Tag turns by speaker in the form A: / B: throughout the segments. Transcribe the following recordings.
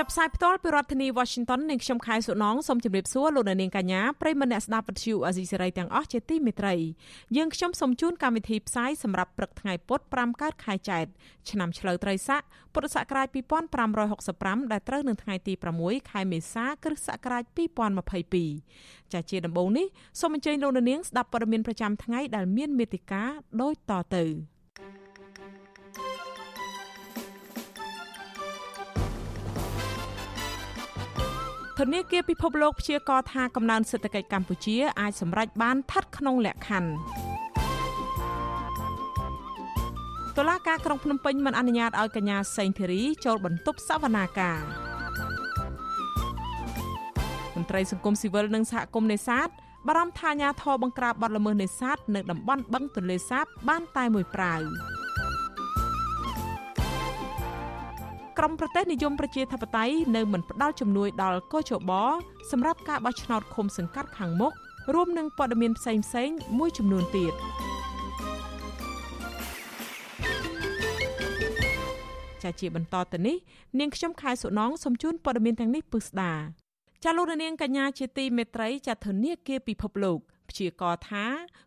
A: ចាប់ផ្សាយផ្ទាល់ពីរដ្ឋធានី Washington នាងខ្ញុំខែសុណងសូមជម្រាបសួរលោកនាងកញ្ញាប្រិយមិត្តអ្នកស្ដាប់វិទ្យុអាស៊ីសេរីទាំងអស់ជាទីមេត្រីយើងខ្ញុំសូមជូនកម្មវិធីផ្សាយសម្រាប់ព្រឹកថ្ងៃពុធ5កើតខែចែកឆ្នាំឆ្លូវត្រីស័កពុទ្ធសករាជ2565ដែលត្រូវនឹងថ្ងៃទី6ខែមេសាគ្រិស្តសករាជ2022ចាជាដំបូងនេះសូមអញ្ជើញលោកនាងស្ដាប់ព័ត៌មានប្រចាំថ្ងៃដែលមានមេតិការដូចតទៅ ធនាគារពិភពលោកព្យាករថាកំណើនសេដ្ឋកិច្ចកម្ពុជាអាចសម្រេចបានស្ថិតក្នុងលក្ខខណ្ឌតុលាការក្រុងភ្នំពេញមិនអនុញ្ញាតឲ្យកញ្ញាសេងធីរីចូលបន្ទប់សវនាការមន្ត្រីសង្គមស៊ីវិលនិងសហគមន៍នេសាទបារម្ភថាអាញាធរបង្ក្រាបបទល្មើសនេសាទនៅតំបន់បឹងទន្លេសាបបានតែមួយប្រាវ។ ក្រមប្រទេសនិយមប្រជាធិបតេយ្យនៅមិនផ្ដល់ជំនួយដល់កោជបសម្រាប់ការបោះឆ្នោតឃុំសង្កាត់ខាងមុខរួមនឹងព័ត៌មានផ្សេងផ្សេងមួយចំនួនទៀតចាជាបន្តទៅនេះនាងខ្ញុំខែសុណងសូមជូនព័ត៌មានទាំងនេះពិស្ដាចាលោកនាងកញ្ញាជាទីមេត្រីចាធនាគារពិភពលោក ព្យាករថា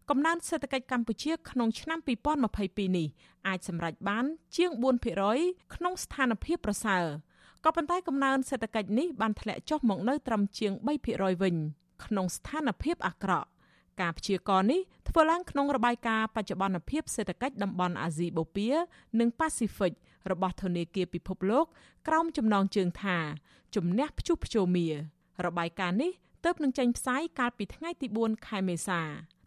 A: កំណើនសេដ្ឋកិច្ចកម្ពុជាក្នុងឆ្នាំ2022នេះអាចសម្រេចបានជាង4%ក្នុងស្ថានភាពប្រសើរក៏ប៉ុន្តែកំណើនសេដ្ឋកិច្ចនេះបានធ្លាក់ចុះមកនៅត្រឹមជាង3%វិញក្នុងស្ថានភាពអាក្រក់ការព្យាករណ៍នេះធ្វើឡើងក្នុងរបាយការណ៍បច្ចុប្បន្នភាពសេដ្ឋកិច្ចតំបន់អាស៊ីបូព៌ានិងប៉ាស៊ីហ្វិករបស់ធនាគារពិភពលោក ក្រោមចំណងជើងថាជំនះព្យុះព្ជោមៀរបាយការណ៍នេះ ទើបនឹងចេញផ្សាយកាលពីថ្ងៃទី4ខែមេសា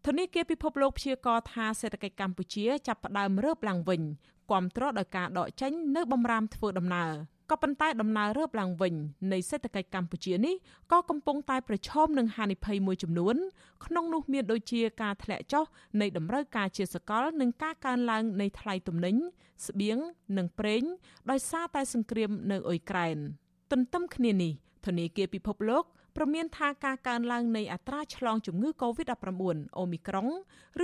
A: ធនាគារពិភពលោកព្យាករណ៍ថាសេដ្ឋកិច្ចកម្ពុជាចាប់ផ្ដើមរើបឡើងវិញគ្រប់គ្រងដោយការដកចេញនៅបំរាមធ្វើដំណើរក៏ប៉ុន្តែដំណើររើបឡើងវិញនៃសេដ្ឋកិច្ចកម្ពុជានេះក៏កំពុងតែប្រឈមនឹងហានិភ័យមួយចំនួន ក្នុងនោះមានដូចជាការធ្លាក់ចុះនៃតម្រូវការជាសកល និងការកើនឡើងនៃថ្លៃទំនិញស្បៀងនិងប្រេងដោយសារតែសង្គ្រាមនៅអ៊ុយក្រែនទន្ទឹមគ្នានេះធនាគារពិភពលោក ព្រមានថាការកើនឡើងនៃអត្រាឆ្លងជំងឺ Covid-19 អូមីក្រុង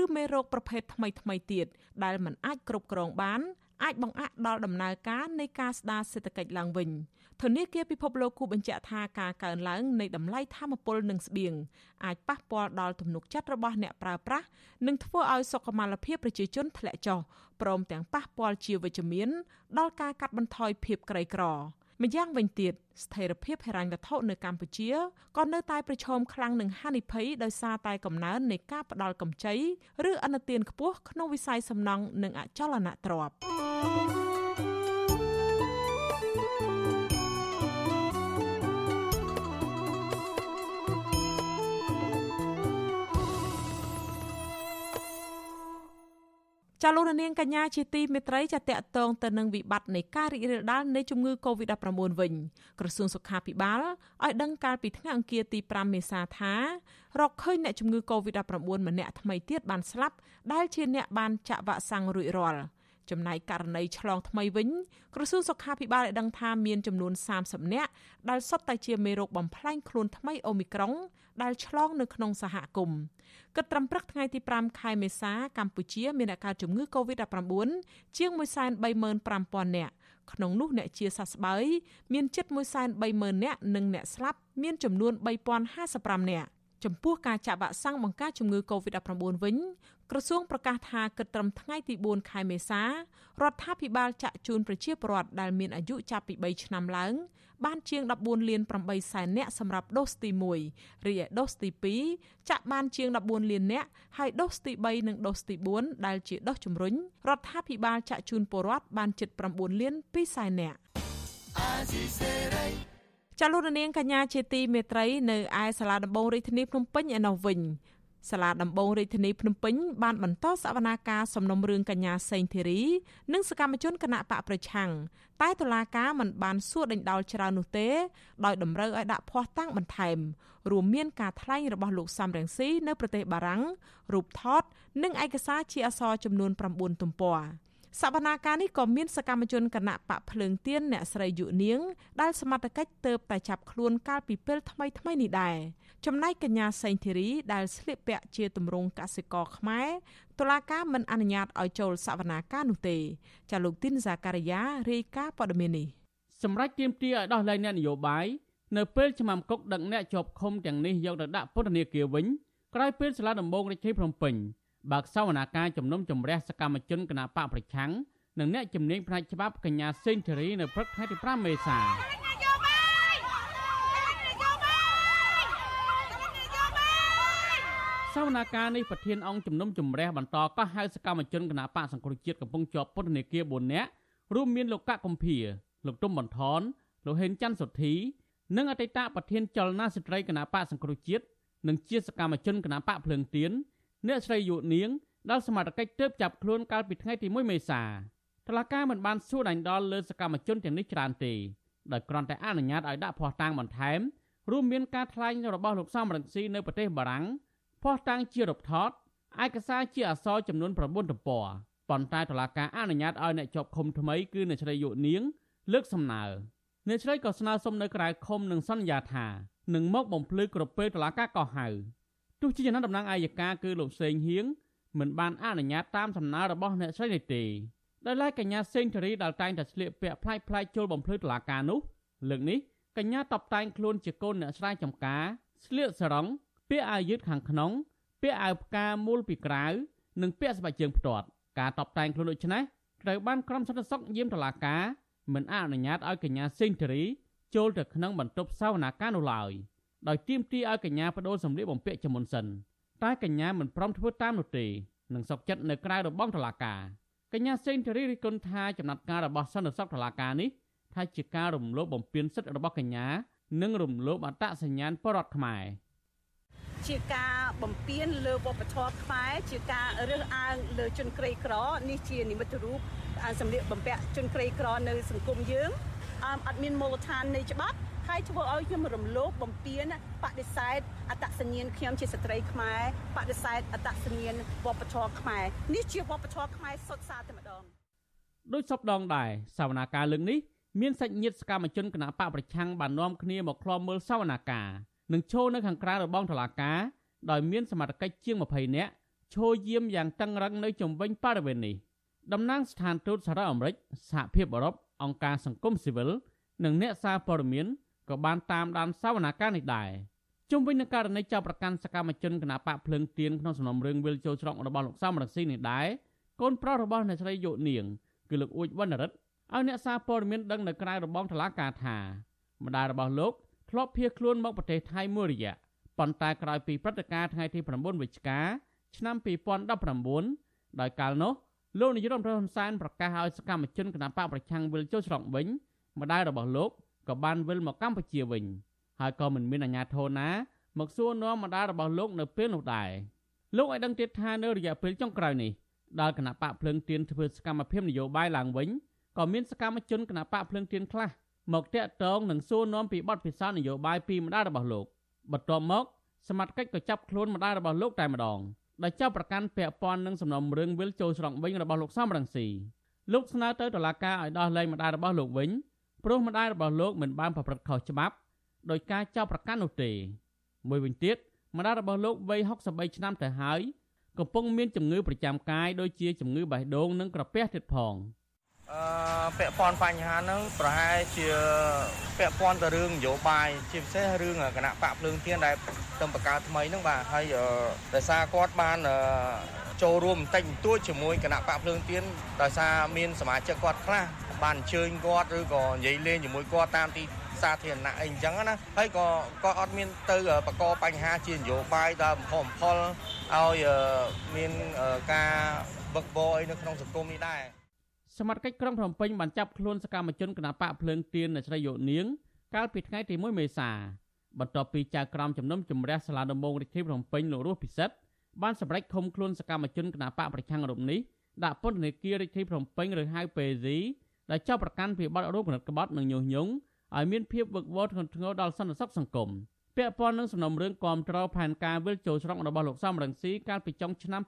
A: ឬមេរោគប្រភេទថ្មីថ្មីទៀតដែលមិនអាចគ្រប់គ្រងបានអាចបង្អាក់ដល់ដំណើរការនៃការស្ដារសេដ្ឋកិច្ចឡើងវិញធនាគារពិភពលោកគូបញ្ជាក់ថាការកើនឡើងនៃតម្លៃធម្មពលនិងស្បៀងអាចប៉ះពាល់ដល់ទំនុកចិត្តរបស់អ្នកប្រើប្រាស់និងធ្វើឲ្យសុខុមាលភាពប្រជាជនធ្លាក់ចុះព្រមទាំងប៉ះពាល់ជាវិជ្ជមានដល់ការកាត់បន្ថយភាពក្រីក្រ ម្យ៉ាងវិញទៀតស្ថិរភាពហិរញ្ញវត្ថុនៅកម្ពុជាក៏នៅតែប្រឈមខ្លាំងនឹងហានិភ័យដោយសារតែកំណើននៃការផ្ដាល់កម្ចីឬអនុទានខ្ពស់ក្នុងវិស័យសំណង់និងអចលនទ្រព្យ ចាលោកនាងកញ្ញាជាទីមេត្រីចាតកតងទៅនឹងវិបត្តិនៃការរីករាលដាលនៃជំងឺ Covid-19 វិញក្រសួងសុខាភិបាលឲ្យដឹងកាលពីថ្ងៃអង្គារទី5មេសាថារកឃើញអ្នកជំងឺ Covid-19 ម្នាក់ថ្មីទៀតបានស្លាប់ដែលជាអ្នកបានចាក់វ៉ាក់សាំងរួចរាល់ ចំណែកករណីឆ្លងថ្មីវិញក្រសួងសុខាភិបាលបានដឹងថាមានចំនួន30នាក់ដែលសុទ្ធតែជាមេរោគបំផ្លែងខ្លួនថ្មីអូមីក្រុង ដែលឆ្លងនៅក្នុងសហគមន៍គិតត្រឹមព្រឹកថ្ងៃទី5ខែមេសាកម្ពុជាមានអ្នកកើតជំងឺ Covid-19 ជាង135,000នាក់ក្នុងនោះអ្នកជាសះស្បើយមានជិត130,000នាក់និងអ្នកស្លាប់មានចំនួន3055នាក់ចំពោះការចាក់វ៉ាក់សាំងបង្ការជំងឺ Covid-19 វិញ ក្រសួងប្រកាសថាគិតត្រឹមថ្ងៃទី4ខែមេសារដ្ឋាភិបាលចាក់ជូនប្រជាពលរដ្ឋដែលមានអាយុចាប់ពី3ឆ្នាំឡើង បានជាង14លាន8សែននាក់សម្រាប់ដូសទី1រីឯដូសទី2ចាក់បានជាង14លាននាក់ហើយដូសទី3និងដូសទី4ដែលជាដូសជំរុញរដ្ឋាភិបាលចាក់ជូនពលរដ្ឋបានជិត9លាន2សែននាក់ចាលោករនាងកញ្ញាជាទីមេត្រីនៅឯសាលាដំបងរាជធានីភ្នំពេញឯណោះវិញ សាលាដំបងរាជធានីភ្នំពេញបានបន្តសវនាការសំណុំរឿងកញ្ញាសេងធីរី និងសកម្មជនគណៈបកប្រឆាំងតែតុលាការមិនបានសួរដេញដោលច្រើននោះទេដោយតម្រូវឲ្យដាក់ភ័ស្តុតាងបន្ថែមរួមមានការថ្លែងរបស់លោកសំរងស៊ីនៅប្រទេសបារាំងរូបថត និងឯកសារជាអក្សរចំនួន9ទំព័រ សវនាការនេះក៏មានសកម្មជនគណៈបកភ្លើងទៀនអ្នកស្រីយុនាង ដែលសមត្ថកិច្ចទៅតែចាប់ខ្លួនកាលពីពេលថ្មីថ្មីនេះដែរចំណែកកញ្ញាសេងធីរីដែលស្លៀកពាក់ជាទម្រង់កសិករខ្មែរតុលាការមិនអនុញ្ញាតឲ្យចូលសវនាការនោះទេចាលោកទីនសាការីយ៉ារាយការណ៍ព័ត៌មាននេះ
B: សម្រាប់ទាមទារឲ្យដោះលែងអ្នកនយោបាយនៅពេលឆ្មាំគុកដឹកអ្នកជាប់ឃុំទាំងនេះយកទៅដាក់ពន្ធនាគារវិញក្រោយពេលសាលាដំបងរាជធានីភ្នំពេញ បើកសវនាការជំនុំជម្រះសកម្មជនគណបកប្រឆាំងនិងអ្នកជំនាញផ្នែកច្បាប់កញ្ញាសេងធីរីនៅព្រឹកថ្ងៃទី5មេសាសវនាការនេះប្រធានអង្គជំនុំជម្រះបន្តកោះហៅសកម្មជនគណបកសង្គ្រោះជាតិកំពុងជាប់ពន្ធនាគារ4នាក់រួមមានលោកកកកំភៀលោកទុំបន្ថនលោកហេងច័ន្ទសុធីនិងអតីតប្រធានចលនាស្ត្រីគណបកសង្គ្រោះជាតិនិងជាសកម្មជនគណបកភ្លើងទៀន អ្នកស្រីយុនាងដែលសមត្ថកិច្ចទើបចាប់ខ្លួនកាលពីថ្ងៃទី1មេសាតឡាការមិនបានសួរដាញ់ដល់លើសកម្មជនទាំងនេះច្រើនទេដោយគ្រាន់តែអនុញ្ញាតឲ្យដាក់ភស្តុតាងបន្ថែមរួមមានការថ្លែងរបស់លោកសំរងស៊ីនៅប្រទេសបារាំងភស្តុតាងជារូបថតឯកសារជាអក្សរចំនួន9ទំព័រប៉ុន្តែតុលាការអនុញ្ញាតឲ្យអ្នកជាប់ឃុំថ្មីគឺអ្នកស្រីយុនាង លើកសំណើអ្នកស្រីក៏ស្នើសុំនៅក្រៅឃុំនឹងសន្យាថានឹងមកបំភ្លឺគ្រប់ពេលតុលាការកោះហៅ ទោះជាយ៉ាងណាតំណាងអាយកាគឺលោកសេងហៀងមិនបានអនុញ្ញាតតាមសំណើរបស់អ្នកស្រីនេះទេដោយឡែកកញ្ញាសេងធារីដែលតែងតែស្លៀកពាក់ផ្លាយផ្លាយចូលបំភ្លឺតុលាការនោះលើកនេះកញ្ញាតបតែងខ្លួនជាកូនអ្នកស្រែចម្ការស្លៀកសរងពាក់អាវយឺតខាងក្នុងពាក់អាវផ្កាមូលពីក្រៅនិងពាក់ស្បែកជើងផ្ទាត់ការតបតែងខ្លួនដូចនេះត្រូវបានក្រុមសន្តិសុខយាមតុលាការមិនអនុញ្ញាតឲ្យកញ្ញាសេងធារីចូលទៅក្នុងបន្ទប់សវនាការនោះឡើយ។ ដោយទាមទារឲ្យកញ្ញាបដូរសម្លៀកបំពាក់ជាមុនសិនតែកញ្ញាមិនព្រមធ្វើតាមនោះទេនឹងសុកចិត្តនៅក្រៅរបងតុលាការកញ្ញាសេងធារីរិះគន់ថាចំណាត់ការរបស់សន្តិសុខតុលាការនេះថាជាការរំលោភបំពានសិទ្ធិរបស់កញ្ញានិងរំលោភអត្តសញ្ញាណបរដ្ឋខ្មែរ
C: ជាការបំពេញលើវប្បធម៌ខ្មែរជាការរើសអើងលើជនក្រីក្រនេះជានិមិត្តរូបសម្លៀកបំពាក់ជនក្រីក្រនៅសង្គមយើងអត់មានមូលដ្ឋាននៃច្បាប់ ហើយធ្វើឲ្យខ្ញុំរំលោភបំពានបដិសេធអត្តសញ្ញាណខ្ញុំជាស្ត្រីខ្មែរបដិសេធអត្តសញ្ញាណវប្បធម៌ខ្មែរនេះជាវប្បធម៌ខ្មែរសុទ្ធសាធតែម្ដង
B: ដោយសពដងដែរសវនាការលើកនេះមានសាច់ញាតិសកម្មជនគណៈបកប្រឆាំងបាននាំគ្នាមកក្លំមើលសវនាការនិងឈរនៅខាងក្រៅរបងតុលាការដោយមានសមត្ថកិច្ចជាង20នាក់ឈរយាមយ៉ាងតឹងរឹងនៅជុំវិញបរិវេណនេះតំណាងស្ថានទូតសហរដ្ឋអាមេរិកសហភាពអឺរ៉ុបអង្គការសង្គមស៊ីវិលនិងអ្នកសារព័ត៌មាន ក៏បានតាមដានសវនាការនេះដែរជុំវិញនឹងករណីចាប់ប្រកាន់សកម្មជនគណបកភ្លើងទៀនក្នុងសំណុំរឿងវិលចូលច្រករបស់លោកសំរងស៊ីនេះដែរកូនប្រុសរបស់អ្នកស្រីយុនាងគឺលោកអ៊ូចវណ្ណរិទ្ធឲ្យអ្នកសារព័ត៌មានដឹងនៅក្រៅរបងតុលាការថាម្ដាយរបស់លោកធ្លាប់ភៀសខ្លួនមកប្រទេសថៃមួយរយៈប៉ុន្តែក្រោយពីព្រឹត្តិការណ៍ថ្ងៃទី9វិច្ឆិកាឆ្នាំ2019ដោយកាលនោះលោកនាយរដ្ឋមន្ត្រីហ៊ុនសែនប្រកាសឲ្យសកម្មជនគណបកប្រឆាំងវិលចូលច្រកវិញម្ដាយរបស់លោក ក៏បានវិលមកកម្ពុជាវិញ ហើយក៏មិនមានអាជ្ញាធរណា មកសួរនាំម្ដាយរបស់លោកនៅពេលនោះដែរលោកឲ្យដឹងទៀតថានៅរយៈពេលចុងក្រោយនេះដល់គណៈបកភ្លើងទៀនធ្វើសកម្មភាពនយោបាយឡើងវិញក៏មានសកម្មជនគណៈបកភ្លើងទៀនខ្លះមកតាក់ទងនិងសួរនាំពីបទពិសោធន៍នយោបាយពីម្ដាយរបស់លោកបន្ទាប់មកសមត្ថកិច្ចក៏ចាប់ខ្លួនម្ដាយរបស់លោកតែម្ដងដែលចាប់ប្រកាន់ពាក់ព័ន្ធនឹងសំណុំរឿងវិលចូលស្រង់វិញរបស់លោកសំរងស៊ីលោកស្នើទៅតុលាការឲ្យដោះលែងម្ដាយរបស់លោកវិញ ព្រោះម្ដាយរបស់លោកមិនបានប្រព្រឹត្តខុសច្បាប់ដោយការចោទប្រកាន់នោះទេ មួយវិញទៀតម្ដាយរបស់លោកវ័យ63ឆ្នាំទៅហើយកំពុងមានជំងឺប្រចាំកាយដូចជាជំងឺបេះដូងនិងក្រពះទៀតផង
D: អឺពាក់ព័ន្ធបញ្ហាហ្នឹងប្រហែលជាពាក់ព័ន្ធទៅរឿងនយោបាយជាពិសេសរឿងគណៈបកភ្លើងទៀនដែលទៅបង្កើតថ្មីហ្នឹងបាទហើយដោយសារគាត់បាន ចូលរួមបន្តិចបន្តួចជាមួយគណៈបកភ្លើងទៀនដោយសារមានសមាជិកគាត់ខ្លះបានអញ្ជើញគាត់ឬក៏និយាយលេងជាមួយគាត់តាមទីសាធារណៈអីអញ្ចឹងណាហើយក៏ក៏អត់មានទៅបកកបញ្ហាជានយោបាយដល់បំផុសបំផុលឲ្យមានការវឹកវរអីនៅក្នុងសង្គមនេះដែរ
B: សមត្ថកិច្ចក្រុងភ្នំពេញបានចាប់ខ្លួនសកម្មជនគណបកភ្លើងទៀននៅស្រីយោនាង កាលពីថ្ងៃទី1មេសាបន្ទាប់ពីចៅក្រមជំនុំជម្រះសាលាដំបងរាជធានីភ្នំពេញលោករស់ពិសិដ្ឋ បានសម្រេចឃុំខ្លួនសកម្មជនគណបកប្រឆាំងរូបនេះដាក់ពន្ធនាគាររាជធានីភ្នំពេញឬហៅពេស៊ីដែលចោទប្រកាន់ពីបទរួមគំនិតក្បត់និងញុះញង់ឲ្យមានភាពវឹកវរធ្ងន់ធ្ងរដល់សន្តិសុខសង្គមពាក់ព័ន្ធនឹងសំណុំរឿងគាំទ្រផែនការវិលចូលស្រុករបស់លោកសំរងស៊ីកាលពីចុងឆ្នាំ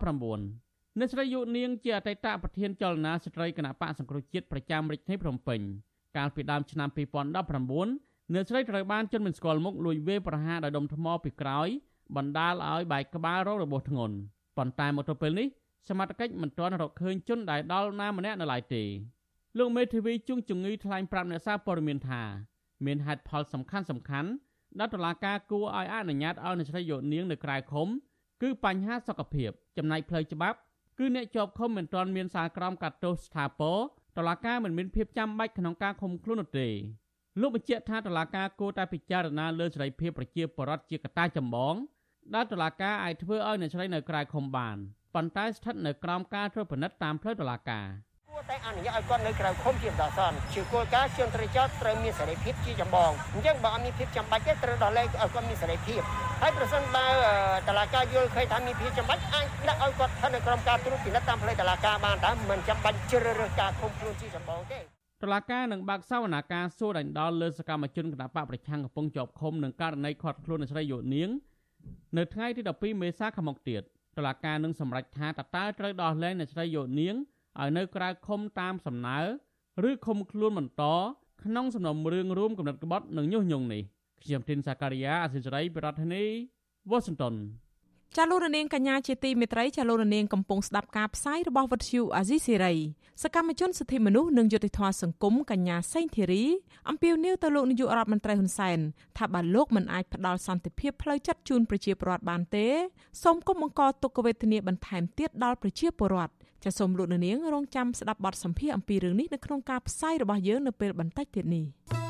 B: 2019អ្នកស្រីយុនាងជាអតីតប្រធានចលនាស្ត្រីគណៈបកសង្គ្រោះជាតិប្រចាំរាជធានីភ្នំពេញកាលពីដើមឆ្នាំ2019អ្នកស្រីត្រូវបានជនមិនស្គាល់មុខលួចវាយប្រហារដោយដុំថ្មពីក្រោយ បណ្ដាលឲ្យបែកក្បាលរងរបួសធ្ងន់ប៉ុន្តែមកទល់ពេលនេះសមត្ថកិច្ចមិនទាន់រកឃើញជនដែលដល់ណាម្នាក់នៅឡើយទេលោកមេធាវីជុងជំងឺថ្លែងប្រាប់អ្នកសារព័ត៌មានថាមានហេតុផលសំខាន់សំខាន់ដែលតុលាការគួរឲ្យអនុញ្ញាតឲ្យអ្នកស្រីយកនាងនៅក្រៅឃុំគឺបញ្ហាសុខភាពចំណែកផ្លូវច្បាប់គឺអ្នកជាប់ឃុំមិនទាន់មានសារក្រមកាត់ទោសស្ថាពរតុលាការមិនមានភាពចាំបាច់ក្នុងការឃុំខ្លួននោះទេលោកបញ្ជាក់ថាតុលាការគួរតែពិចារណាលើសេរីភាពប្រជាពលរដ្ឋជាកត្តាចម្បង ដែលតុលាការអាចធ្វើឲ្យអ្នកស្រីនៅក្រៅឃុំបានប៉ុន្តែស្ថិតនៅក្រោមការត្រួតពិនិត្យតាមផ្លូវតុលាការ
E: គួរតែអនុញ្ញាតឲ្យគាត់នៅក្រៅឃុំជាបណ្ដោះអាសន្នជាគោលការណ៍ជាត្រីចោតត្រូវមានសេរីភាពជាចម្បងអញ្ចឹងបើអត់មានភាពចាំបាច់ទេត្រូវដោះលែងឲ្យគាត់មានសេរីភាពហើយប្រសិនបើតុលាការយល់ឃើញថាមានភាពចាំបាច់អាចដាក់ឲ្យគាត់ស្ថិតនៅក្រោមការត្រួតពិនិត្យតាមផ្លូវតុលាការបានតែមិនចាំបាច់ជ្រើសរើសការឃុំខ្លួនជាចម្បងទេ
B: តុលាការនឹងបើកសវនាការសួរដេញដោលលើសកម្មជនគណបកប្រឆាំងកំពុងជាប់ឃុំនឹងករណីខាត់ខ្លួននៃស្រីយោនាង នៅថ្ងៃទី12មេសាខាងមុខទៀតតុលាការនឹងសម្រេចថាតើតើត្រូវដោះលែងអ្នកស្រីយោនាងឲ្យនៅក្រៅឃុំតាមសំណើឬឃុំខ្លួនបន្តក្នុងសំណុំរឿងរួមកំណត់ក្បត់និងញុះញង់នេះខ្ញុំទីនសាការីយ៉ាអសិរ័យប្រធានាធិបតី Washington
A: ចាលោករនាងកញ្ញាជាទីមេត្រីចាលោករនាងកំពុងស្ដាប់ការផ្សាយរបស់វិទ្យុអាស៊ីសេរីសកម្មជនសិទ្ធិមនុស្សនិងយុត្តិធម៌សង្គមកញ្ញាសេងធីរីអំពាវនាវទៅលោកនាយករដ្ឋមន្ត្រីហ៊ុនសែនថាបើលោកមិនអាចផ្ដល់សន្តិភាពផ្លូវចិត្តជូនប្រជាពលរដ្ឋបានទេសូមកុំបង្កទុក្ខវេទនាបន្ថែមទៀតដល់ប្រជាពលរដ្ឋចាសូមលោកនាងរងចាំស្ដាប់បទសម្ភាសន៍អំពីរឿងនេះនៅក្នុងការផ្សាយរបស់យើងនៅពេលបន្តិចទៀតនេះ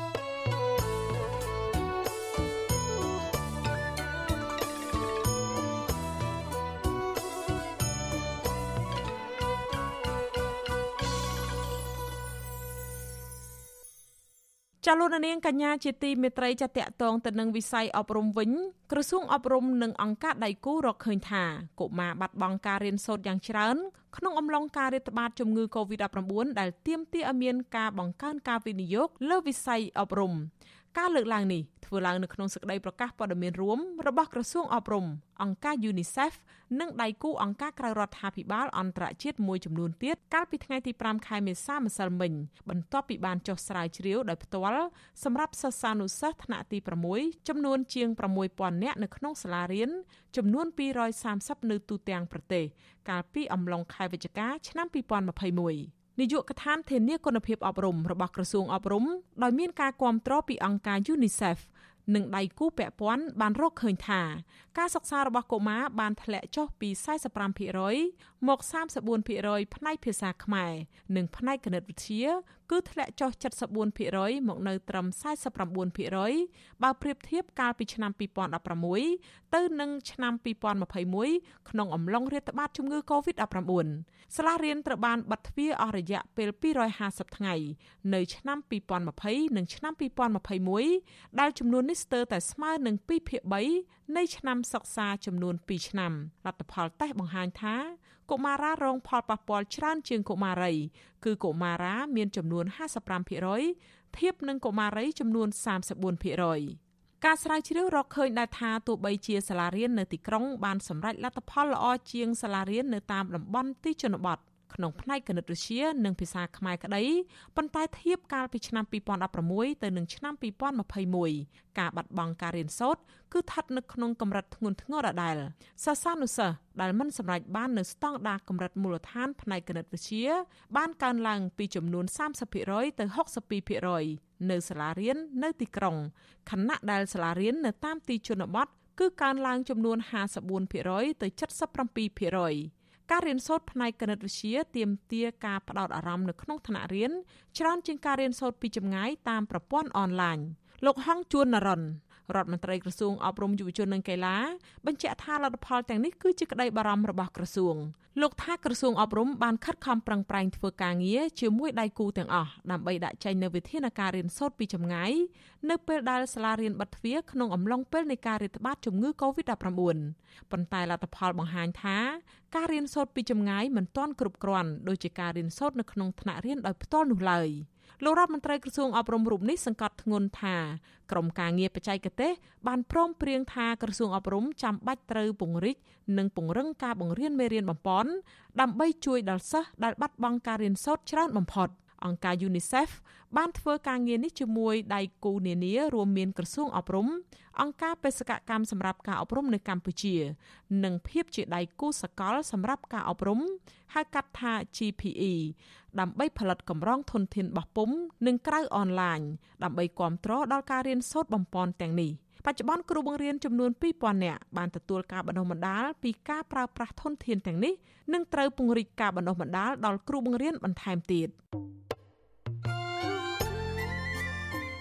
A: ចលនានាងកញ្ញាជាទីមេត្រីចាតកតងទៅនឹងវិស័យអប់រំវិញក្រសួងអប់រំនិងអង្គការដៃគូរកឃើញថាកុមារបាត់បង់ការរៀនសូត្រយ៉ាងច្រើនក្នុងអំឡុងការរាតត្បាតជំងឺ Covid-19 ដែលទាមទារឲ្យមានការបង្កើនការវិនិយោគលើវិស័យអប់រំ ការលើកឡើងនេះធ្វើឡើងនៅក្នុងសេចក្តីប្រកាសព័ត៌មានរួមរបស់ក្រសួងអប់រំអង្គការ UNICEF និងដៃគូអង្គការក្រៅរដ្ឋាភិបាលអន្តរជាតិមួយចំនួនទៀតកាលពីថ្ងៃទី5ខែមេសាម្សិលមិញបន្ទាប់ពីបានចុះស្រាវជ្រាវដោយផ្ទាល់សម្រាប់សិស្សានុសិស្សថ្នាក់ទី6ចំនួនជាង6000នាក់នៅក្នុងសាលារៀនចំនួន230នៅទូទាំងប្រទេសកាលពីអំឡុងខែវិច្ឆិកាឆ្នាំ2021 នាយកដ្ឋានធានាគុណភាពអប់រំរបស់ក្រសួងអប់រំដោយមានការគាំទ្រពីអង្គការ UNICEF និងដៃគូពាក់ព័ន្ធបានរកឃើញថាការសិក្សារបស់កុមារបានធ្លាក់ចុះពី45%មក34%ផ្នែកភាសាខ្មែរនិងផ្នែកគណិតវិទ្យា គឺធ្លាក់ចុះ74%មកនៅត្រឹម49%បើប្រៀបធៀបកាលពីឆ្នាំ2016ទៅនឹងឆ្នាំ2021ក្នុងអំឡុងរាតត្បាតជំងឺ Covid-19 សាលារៀនត្រូវបានបិទទ្វារអស់រយៈពេល250ថ្ងៃនៅឆ្នាំ2020និងឆ្នាំ2021ដែលចំនួននេះស្ទើរតែស្មើនឹង2ភាគ3នៃឆ្នាំសិក្សាចំនួន2ឆ្នាំលទ្ធផលតេស្តបង្ហាញថា កុមារារងផលប៉ះពាល់ច្រើនជាងកុមារី គឺកុមារាមានចំនួន55%ធៀបនឹងកុមារីចំនួន34%ការស្រាវជ្រាវរកឃើញដែរថាទោះបីជាសាលារៀននៅទីក្រុងបានសម្រេចលទ្ធផលល្អជាងសាលារៀននៅតាមតំបន់ទីជនបទ ក្នុងផ្នែកគណិតវិទ្យានិងភាសាខ្មែរក្តីប៉ុន្តែធៀបកាលពីឆ្នាំ2016ទៅនឹងឆ្នាំ2021ការបាត់បង់ការរៀនសូត្រគឺស្ថិតនៅក្នុងកម្រិតធ្ងន់ធ្ងរដដែលសិស្សានុសិស្សដែលមិនសម្រេចបាននៅស្តង់ដារកម្រិតមូលដ្ឋានផ្នែកគណិតវិទ្យាបានកើនឡើងពីចំនួន30%ទៅ62%នៅសាលារៀននៅទីក្រុងខណៈដែលសាលារៀននៅតាមទីជនបទគឺកើនឡើងចំនួន54%ទៅ77% ការរៀនសូត្រផ្នែកគណិតវិទ្យាទាមទារការផ្ដោតអារម្មណ៍នៅក្នុងថ្នាក់រៀនច្រើនជាងការរៀនសូត្រពីចម្ងាយតាមប្រព័ន្ធអនឡាញលោកហងជួននរិន រដ្ឋមន្ត្រីក្រសួងអប់រំយុវជននិងកីឡាបញ្ជាក់ថាលទ្ធផលទាំងនេះគឺជាក្តីបារម្ភរបស់ក្រសួងលោកថាក្រសួងអប់រំបានខិតខំប្រឹងប្រែងធ្វើការងារជាមួយដៃគូទាំងអស់ដើម្បីដាក់ចេញនូវវិធានការរៀនសូត្រពីចម្ងាយនៅពេលដែលសាលារៀនបិទទ្វារក្នុងអំឡុងពេលនៃការរាតត្បាតជំងឺ Covid-19 ប៉ុន្តែលទ្ធផលបង្ហាញថាការរៀនសូត្រពីចម្ងាយមិនទាន់គ្រប់គ្រាន់ដូចជាការរៀនសូត្រនៅក្នុងថ្នាក់រៀនដោយផ្ទាល់នោះឡើយ លោករដ្ឋមន្ត្រីក្រសួងអប់រំរូបនេះសង្កត់ធ្ងន់ថាក្រមការងារបច្ចេកទេសបានព្រមព្រៀងថាក្រសួងអប់រំចាំបាច់ត្រូវពង្រីកនិងពង្រឹងការបង្រៀនមេរៀនបំប៉នដើម្បីជួយដល់សិស្សដែលបាត់បង់ការរៀនសូត្រច្រើនបំផុតអង្គការ UNICEF បានធ្វើការងារនេះជាមួយដៃគូនានារួមមានក្រសួងអប់រំអង្គការបេសកកម្មសម្រាប់ការអប់រំនៅកម្ពុជា និងភាពជាដៃគូសកលសម្រាប់ការអប់រំហៅកាត់ថា GPE ដើម្បីផលិតកម្រងធនធានបោះពុំនិងក្រៅអនឡាញដើម្បីគ្រប់គ្រងដល់ការរៀនសូត្របំពន់ទាំងនេះបច្ចុប្បន្នគ្រូបង្រៀនចំនួន2000នាក់បានទទួលការបណ្ដុះបណ្ដាលពីការប្រើប្រាស់ធនធានទាំងនេះនិងត្រូវពង្រីកការបណ្ដុះបណ្ដាលដល់គ្រូបង្រៀនបន្ថែមទៀត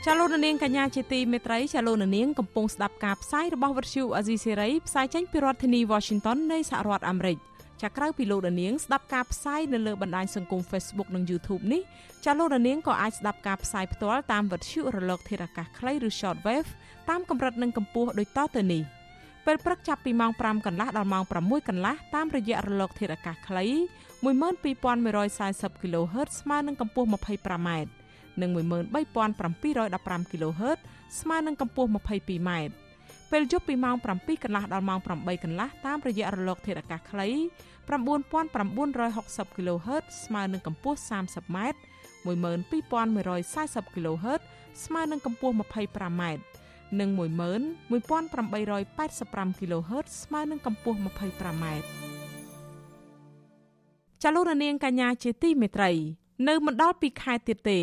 A: ចាលោកនាងកញ្ញាជាទីមេត្រីចាលោកនាងកំពុងស្ដាប់ការផ្សាយរបស់វិទ្យុអាស៊ីសេរីផ្សាយចេញពីរដ្ឋធានី Washington នៃសហរដ្ឋអាមេរិក ចាក្រៅពីលោកនាងស្ដាប់ការផ្សាយនៅលើបណ្ដាញសង្គម Facebook និង YouTube នេះចាលោកនាងក៏អាចស្ដាប់ការផ្សាយផ្ទាល់តាមវិទ្យុរលកធាតុអាកាសខ្លីឬ Shortwave តាមកម្រិតនិងកម្ពស់ដូចតទៅនេះពេលព្រឹកចាប់ពីម៉ោង5កន្លះដល់ម៉ោង6កន្លះតាមរយៈរលកធាតុអាកាសខ្លី12140 kHz ស្មើនឹងកម្ពស់ 25m និង13715 kHz ស្មើនឹងកម្ពស់ 22m ពេលយប់ពីម៉ោង7កន្លះដល់ម៉ោង8កន្លះតាមរយៈរលក ធាតុអាកាសខ្លី9960 kHz ស្មើនឹងកម្ពស់ 30m 12140 kHz ស្មើនឹងកម្ពស់ 25m និង11885 kHz ស្មើនឹងកម្ពស់ 25m ចលនានាងកញ្ញាជាទីមេត្រី នៅមិនដល់ពីខែទៀតទេ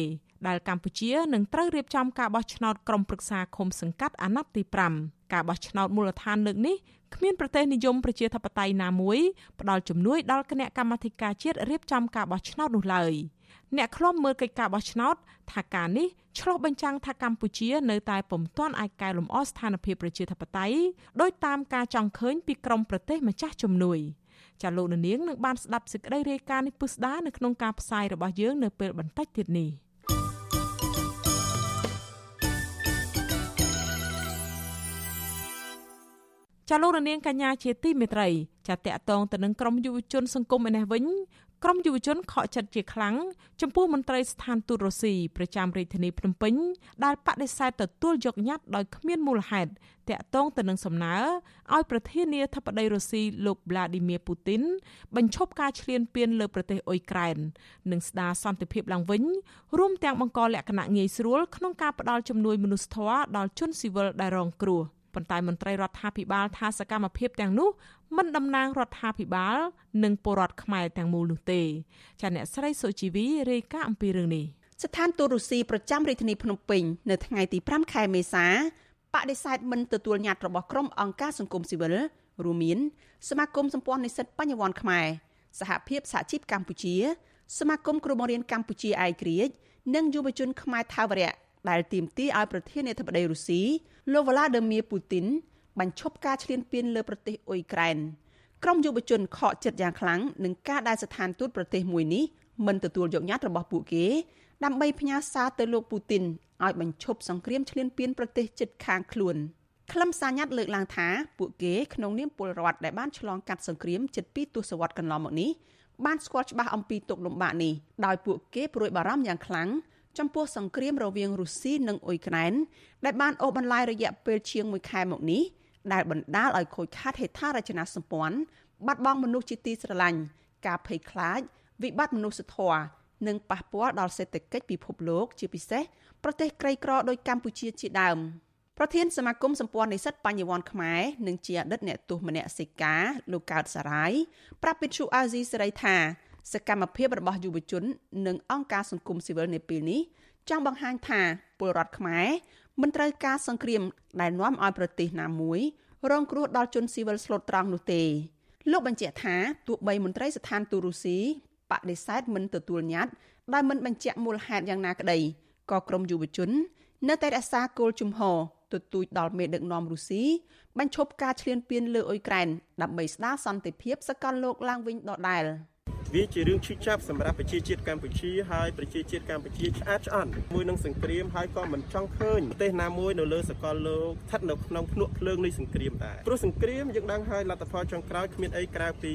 A: ដែលកម្ពុជានឹងត្រូវរៀបចំការបោះឆ្នោតក្រុមប្រឹក្សាឃុំសង្កាត់អាណត្តិទី5ការបោះឆ្នោតមូលដ្ឋានលើកនេះគ្មានប្រទេសនិយមប្រជាធិបតេយ្យណាមួយផ្ដល់ជំនួយដល់គណៈកម្មាធិការជាតិរៀបចំការបោះឆ្នោតនោះឡើយអ្នកខ្លំមើលកិច្ចការបោះឆ្នោតថាការនេះឆ្លុះបញ្ចាំងថាកម្ពុជានៅតែពុំទាន់អាចកែលម្អស្ថានភាពប្រជាធិបតេយ្យដោយតាមការចង់ឃើញពីក្រមប្រទេសម្ចាស់ជំនួយចាលោកនាងនឹងបានស្ដាប់សេចក្តីរាយការណ៍នេះពុស្ដានៅក្នុងការផ្សាយរបស់យើងនៅពេលបន្តិចទៀតនេះ។ ចាលោករនាងកញ្ញាជាទីមេត្រីចាតកតងទៅនឹងក្រមយុវជនសង្គមឯនេះវិញក្រមយុវជនខកចិត្តជាខ្លាំងចំពោះមន្ត្រីស្ថានទូតរុស្ស៊ីប្រចាំរាជធានីភ្នំពេញដែលបដិសេធទទួលយកញត្តិដោយគ្មានមូលហេតុតាក់ទងទៅនឹងសំណើឲ្យប្រធានាធិបតីរុស្ស៊ីលោក Vladimir Putin បញ្ឈប់ការឈ្លានពានលើប្រទេសអ៊ុយក្រែននិងស្ដារសន្តិភាពឡើងវិញរួមទាំងបង្កលក្ខណៈងាយស្រួលក្នុងការផ្តល់ជំនួយមនុស្សធម៌ដល់ជនស៊ីវិលដែលរងគ្រោះ។ ប៉ុន្តែមន្ត្រីរដ្ឋាភិបាលថាសកម្មភាពទាំងនោះមិនតំណាងរដ្ឋាភិបាល និងពលរដ្ឋខ្មែរទាំងមូលនោះទេចាអ្នកស្រីសុជីវីរាយការណ៍អំពីរឿងនេះ
F: ស្ថានទូតរុស្ស៊ីប្រចាំរាជធានីភ្នំពេញនៅថ្ងៃទី5ខែមេសាបដិសេធមិនទទួលញត្តិរបស់ក្រុមអង្គការសង្គមស៊ីវិលរួមមានសមាគមសម្ព័ន្ធនិស្សិតបញ្ញវន្តខ្មែរសហភាពសហជីពកម្ពុជា សមាគមគ្រូបង្រៀនកម្ពុជាឯករាជ្យនិងយុវជនខ្មែរថាវរៈ ដែលទាមទារឲ្យប្រធានាធិបតីរុស្ស៊ីលោកវ្លាឌឺមៀពូទីនបញ្ឈប់ការឈ្លានពានលើប្រទេសអ៊ុយក្រែនក្រុមយុវជនខកចិត្តយ៉ាងខ្លាំងនឹងការដែលស្ថានទូតប្រទេសមួយនេះមិនទទួលយកញត្តិរបស់ពួកគេដើម្បីផ្ញើសារទៅលោកពូទីនឲ្យបញ្ឈប់សង្គ្រាមឈ្លានពានប្រទេសជិតខាងខ្លួនខ្លឹមសារញត្តិលើកឡើងថាពួកគេក្នុងនាមពលរដ្ឋដែលបានឆ្លងកាត់សង្គ្រាមជិត2ទសវត្សរ៍កន្លងមកនេះបានស្គាល់ច្បាស់អំពីទុកលំបាកនេះដោយពួកគេព្រួយបារម្ភយ៉ាងខ្លាំង ចំពោះសង្គ្រាមរវាងរុស្ស៊ីនិងអ៊ុយក្រែនដែលបានអូសបន្លាយរយៈពេលជាង1ខែមកនេះដែលបណ្ដាលឲ្យខូចខាតហេដ្ឋារចនាសម្ព័ន្ធបាត់បង់មនុស្សជាទីស្រឡាញ់ការភ័យខ្លាច វិបត្តិមនុស្សធម៌និងប៉ះពាល់ដល់សេដ្ឋកិច្ចពិភពលោក ជាពិសេសប្រទេសក្រីក្រដូចកម្ពុជាជាដើមប្រធានសមាគមសម្ព័ន្ធនិស្សិតបញ្ញវន្តខ្មែរនិងជាអតីតអ្នកទោសមនសិការលោកកើតសារាយប្រាប់វិទ្យុអាស៊ីសេរីថា សកម្មភាពរបស់យុវជន និងអង្គការសង្គមស៊ីវិលនៅពេលនេះចង់បង្ហាញថាពលរដ្ឋខ្មែរមិនត្រូវការសង្គ្រាមដែលនាំឲ្យប្រទេសណាមួយរងគ្រោះដល់ជនស៊ីវិលស្លូតត្រង់នោះទេលោកបញ្ជាក់ថាទោះបីមន្ត្រីស្ថានទូតរុស្ស៊ីបដិសេធមិនទទួលញត្តិដោយមិនបញ្ជាក់មូលហេតុយ៉ាងណាក្តីក៏ក្រមយុវជន នៅតែរក្សាគោលជំហរទទូចដល់មេដឹកនាំរុស្ស៊ីបញ្ឈប់ការឈ្លានពានលើអ៊ុយក្រែនដើម្បីស្ដារសន្តិភាពសកលលោកឡើងវិញដដែល
G: វាជារឿងឈឺចាប់សម្រាប់ប្រជាជាតិកម្ពុជាហើយប្រជាជាតិកម្ពុជាឆ្អាតឆ្អន់មួយនឹងសង្គ្រាមហើយក៏មិនចង់ឃើញប្រទេសណាមួយនៅលើសកលលោកស្ថិតនៅក្នុងភ្នក់ភ្លើងនៃសង្គ្រាមដែរព្រោះសង្គ្រាមយើងដឹងហើយលទ្ធផលចុងក្រោយគ្មានអីក្រៅពី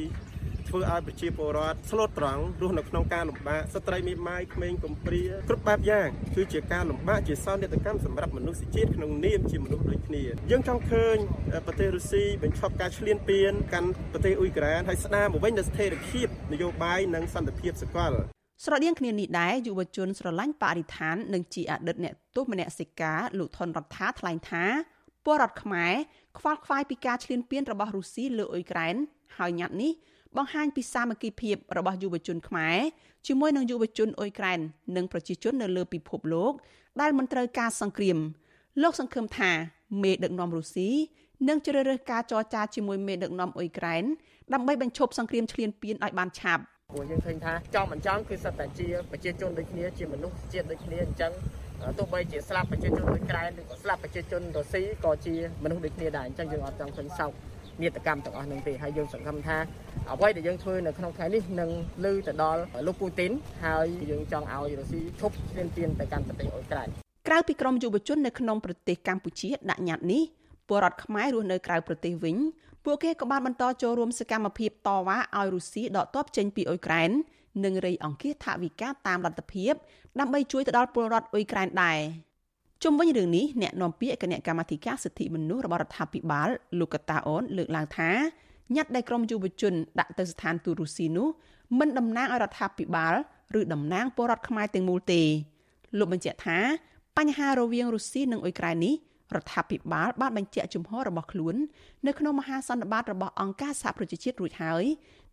G: ធ្វើឲ្យប្រជាពលរដ្ឋស្លូតត្រង់រស់នៅក្នុងការលំបាកស្ត្រីមេម៉ាយក្មេងកំព្រាគ្រប់បែបយ៉ាងគឺជាការលំបាកជាសោកនាដកម្មសម្រាប់មនុស្សជាតិក្នុងនាមជាមនុស្សដូចគ្នាយើងចង់ឃើញប្រទេសរុស្ស៊ីបញ្ឈប់ការឈ្លានពានកាន់ប្រទេសអ៊ុយក្រែនហើយស្ដារមកវិញនូវស្ថិរភាពនយោបាយនិងសន្តិភាពសកល
F: ស្រដៀងគ្នានេះដែរយុវជនស្រឡាញ់បរិស្ថាននិងជាអតីតអ្នកទោសមនសិការលោកថនរដ្ឋាថ្លែងថាពលរដ្ឋខ្មែរខ្វល់ខ្វាយពីការឈ្លានពានរបស់រុស្ស៊ីលើអ៊ុយក្រែនហើយញត្តិនេះ បង្ហាញពីសាមគ្គីភាពរបស់យុវជនខ្មែរជាមួយនឹងយុវជនអ៊ុយក្រែននិងប្រជាជននៅលើពិភពលោកដែលមិនត្រូវការសង្គ្រាមលោកសង្ឃឹមថាមេដឹកនាំរុស្ស៊ីនឹងជ្រើសរើសការចរចាជាមួយមេដឹកនាំអ៊ុយក្រែនដើម្បីបញ្ឈប់សង្គ្រាមឈ្លានពានឲ្យបានឆាប់
E: ព្រោះយើងឃើញថាចង់មិនចង់គឺសិតតែជាប្រជាជនដូចគ្នាជាមនុស្សជាតិដូចគ្នាអញ្ចឹងទោះបីជាស្លាប់ប្រជាជនអ៊ុយក្រែនឬក៏ស្លាប់ប្រជាជនរុស្ស៊ីក៏ជាមនុស្សដូចគ្នាដែរអញ្ចឹងយើងអត់ចង់ឃើញសោក នាដកម្មទាំងអស់នឹងទេហើយយើងសង្ឃឹមថាអ្វីដែលយើងធ្វើនៅក្នុងថ្ងៃនេះនឹងលើទៅដល់លោកពូទីនហើយយើងចង់ឲ្យរុស្ស៊ីឈប់ឈ្លានពានទៅកាន់ប្រទេសអ៊ុយក្រែន
F: ក្រៅពីក្រមយុវជននៅក្នុងប្រទេសកម្ពុជាដាក់ញត្តិនេះពលរដ្ឋខ្មែររស់នៅក្រៅប្រទេសវិញពួកគេក៏បានបន្តចូលរួមសកម្មភាពតវ៉ាឲ្យរុស្ស៊ីដកទ័ពចេញពីអ៊ុយក្រែននិងរៃអង្គាសថវិកាតាមលទ្ធភាពដើម្បីជួយទៅដល់ពលរដ្ឋអ៊ុយក្រែនដែរ ជុំវិញរឿងនេះអ្នកនាំពាក្យគណៈកម្មាធិការសិទ្ធិមនុស្សរបស់រដ្ឋាភិបាលលោកកតាអូនលើកឡើងថាញត្តិដែលក្រមយុវជនដាក់ទៅស្ថានទូតរុស្ស៊ីនោះមិនតំណាងឲ្យរដ្ឋាភិបាលឬតំណាងពលរដ្ឋខ្មែរទាំងមូលទេលោកបញ្ជាក់ថាបញ្ហារវាងរុស្ស៊ីនិងអ៊ុយក្រែននេះរដ្ឋាភិបាលបានបញ្ជាក់ជំហររបស់ខ្លួននៅក្នុងមហាសន្និបាតរបស់អង្គការសហប្រជាជាតិរួចហើយ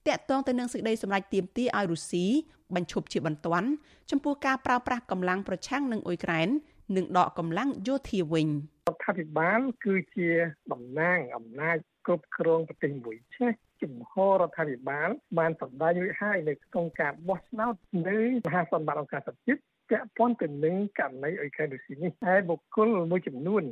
F: តាក់ទងទៅនឹងសេចក្តីសម្រេចទាមទារឲ្យរុស្ស៊ីបញ្ឈប់ជាបន្ទាន់ចំពោះការប្រើប្រាស់កម្លាំងប្រឆាំងនឹងអ៊ុយក្រែន និងដកកម្លាំងយោធាវិញ
H: រដ្ឋាភិបាលគឺជាតំណាងអំណាចគ្រប់គ្រងប្រទេសមួយឆេះជំហររដ្ឋាភិបាលបានសម្ដែងរួចហើយនៅក្នុងការបោះឆ្នោតនៅមហាសន្និបាតអង្គការសហប្រជាជាតិ ពាក់ព័ន្ធទៅនឹងករណីអ៊ុយក្រែនរុស្ស៊ីនេះហើយបុគ្គលមួយចំនួន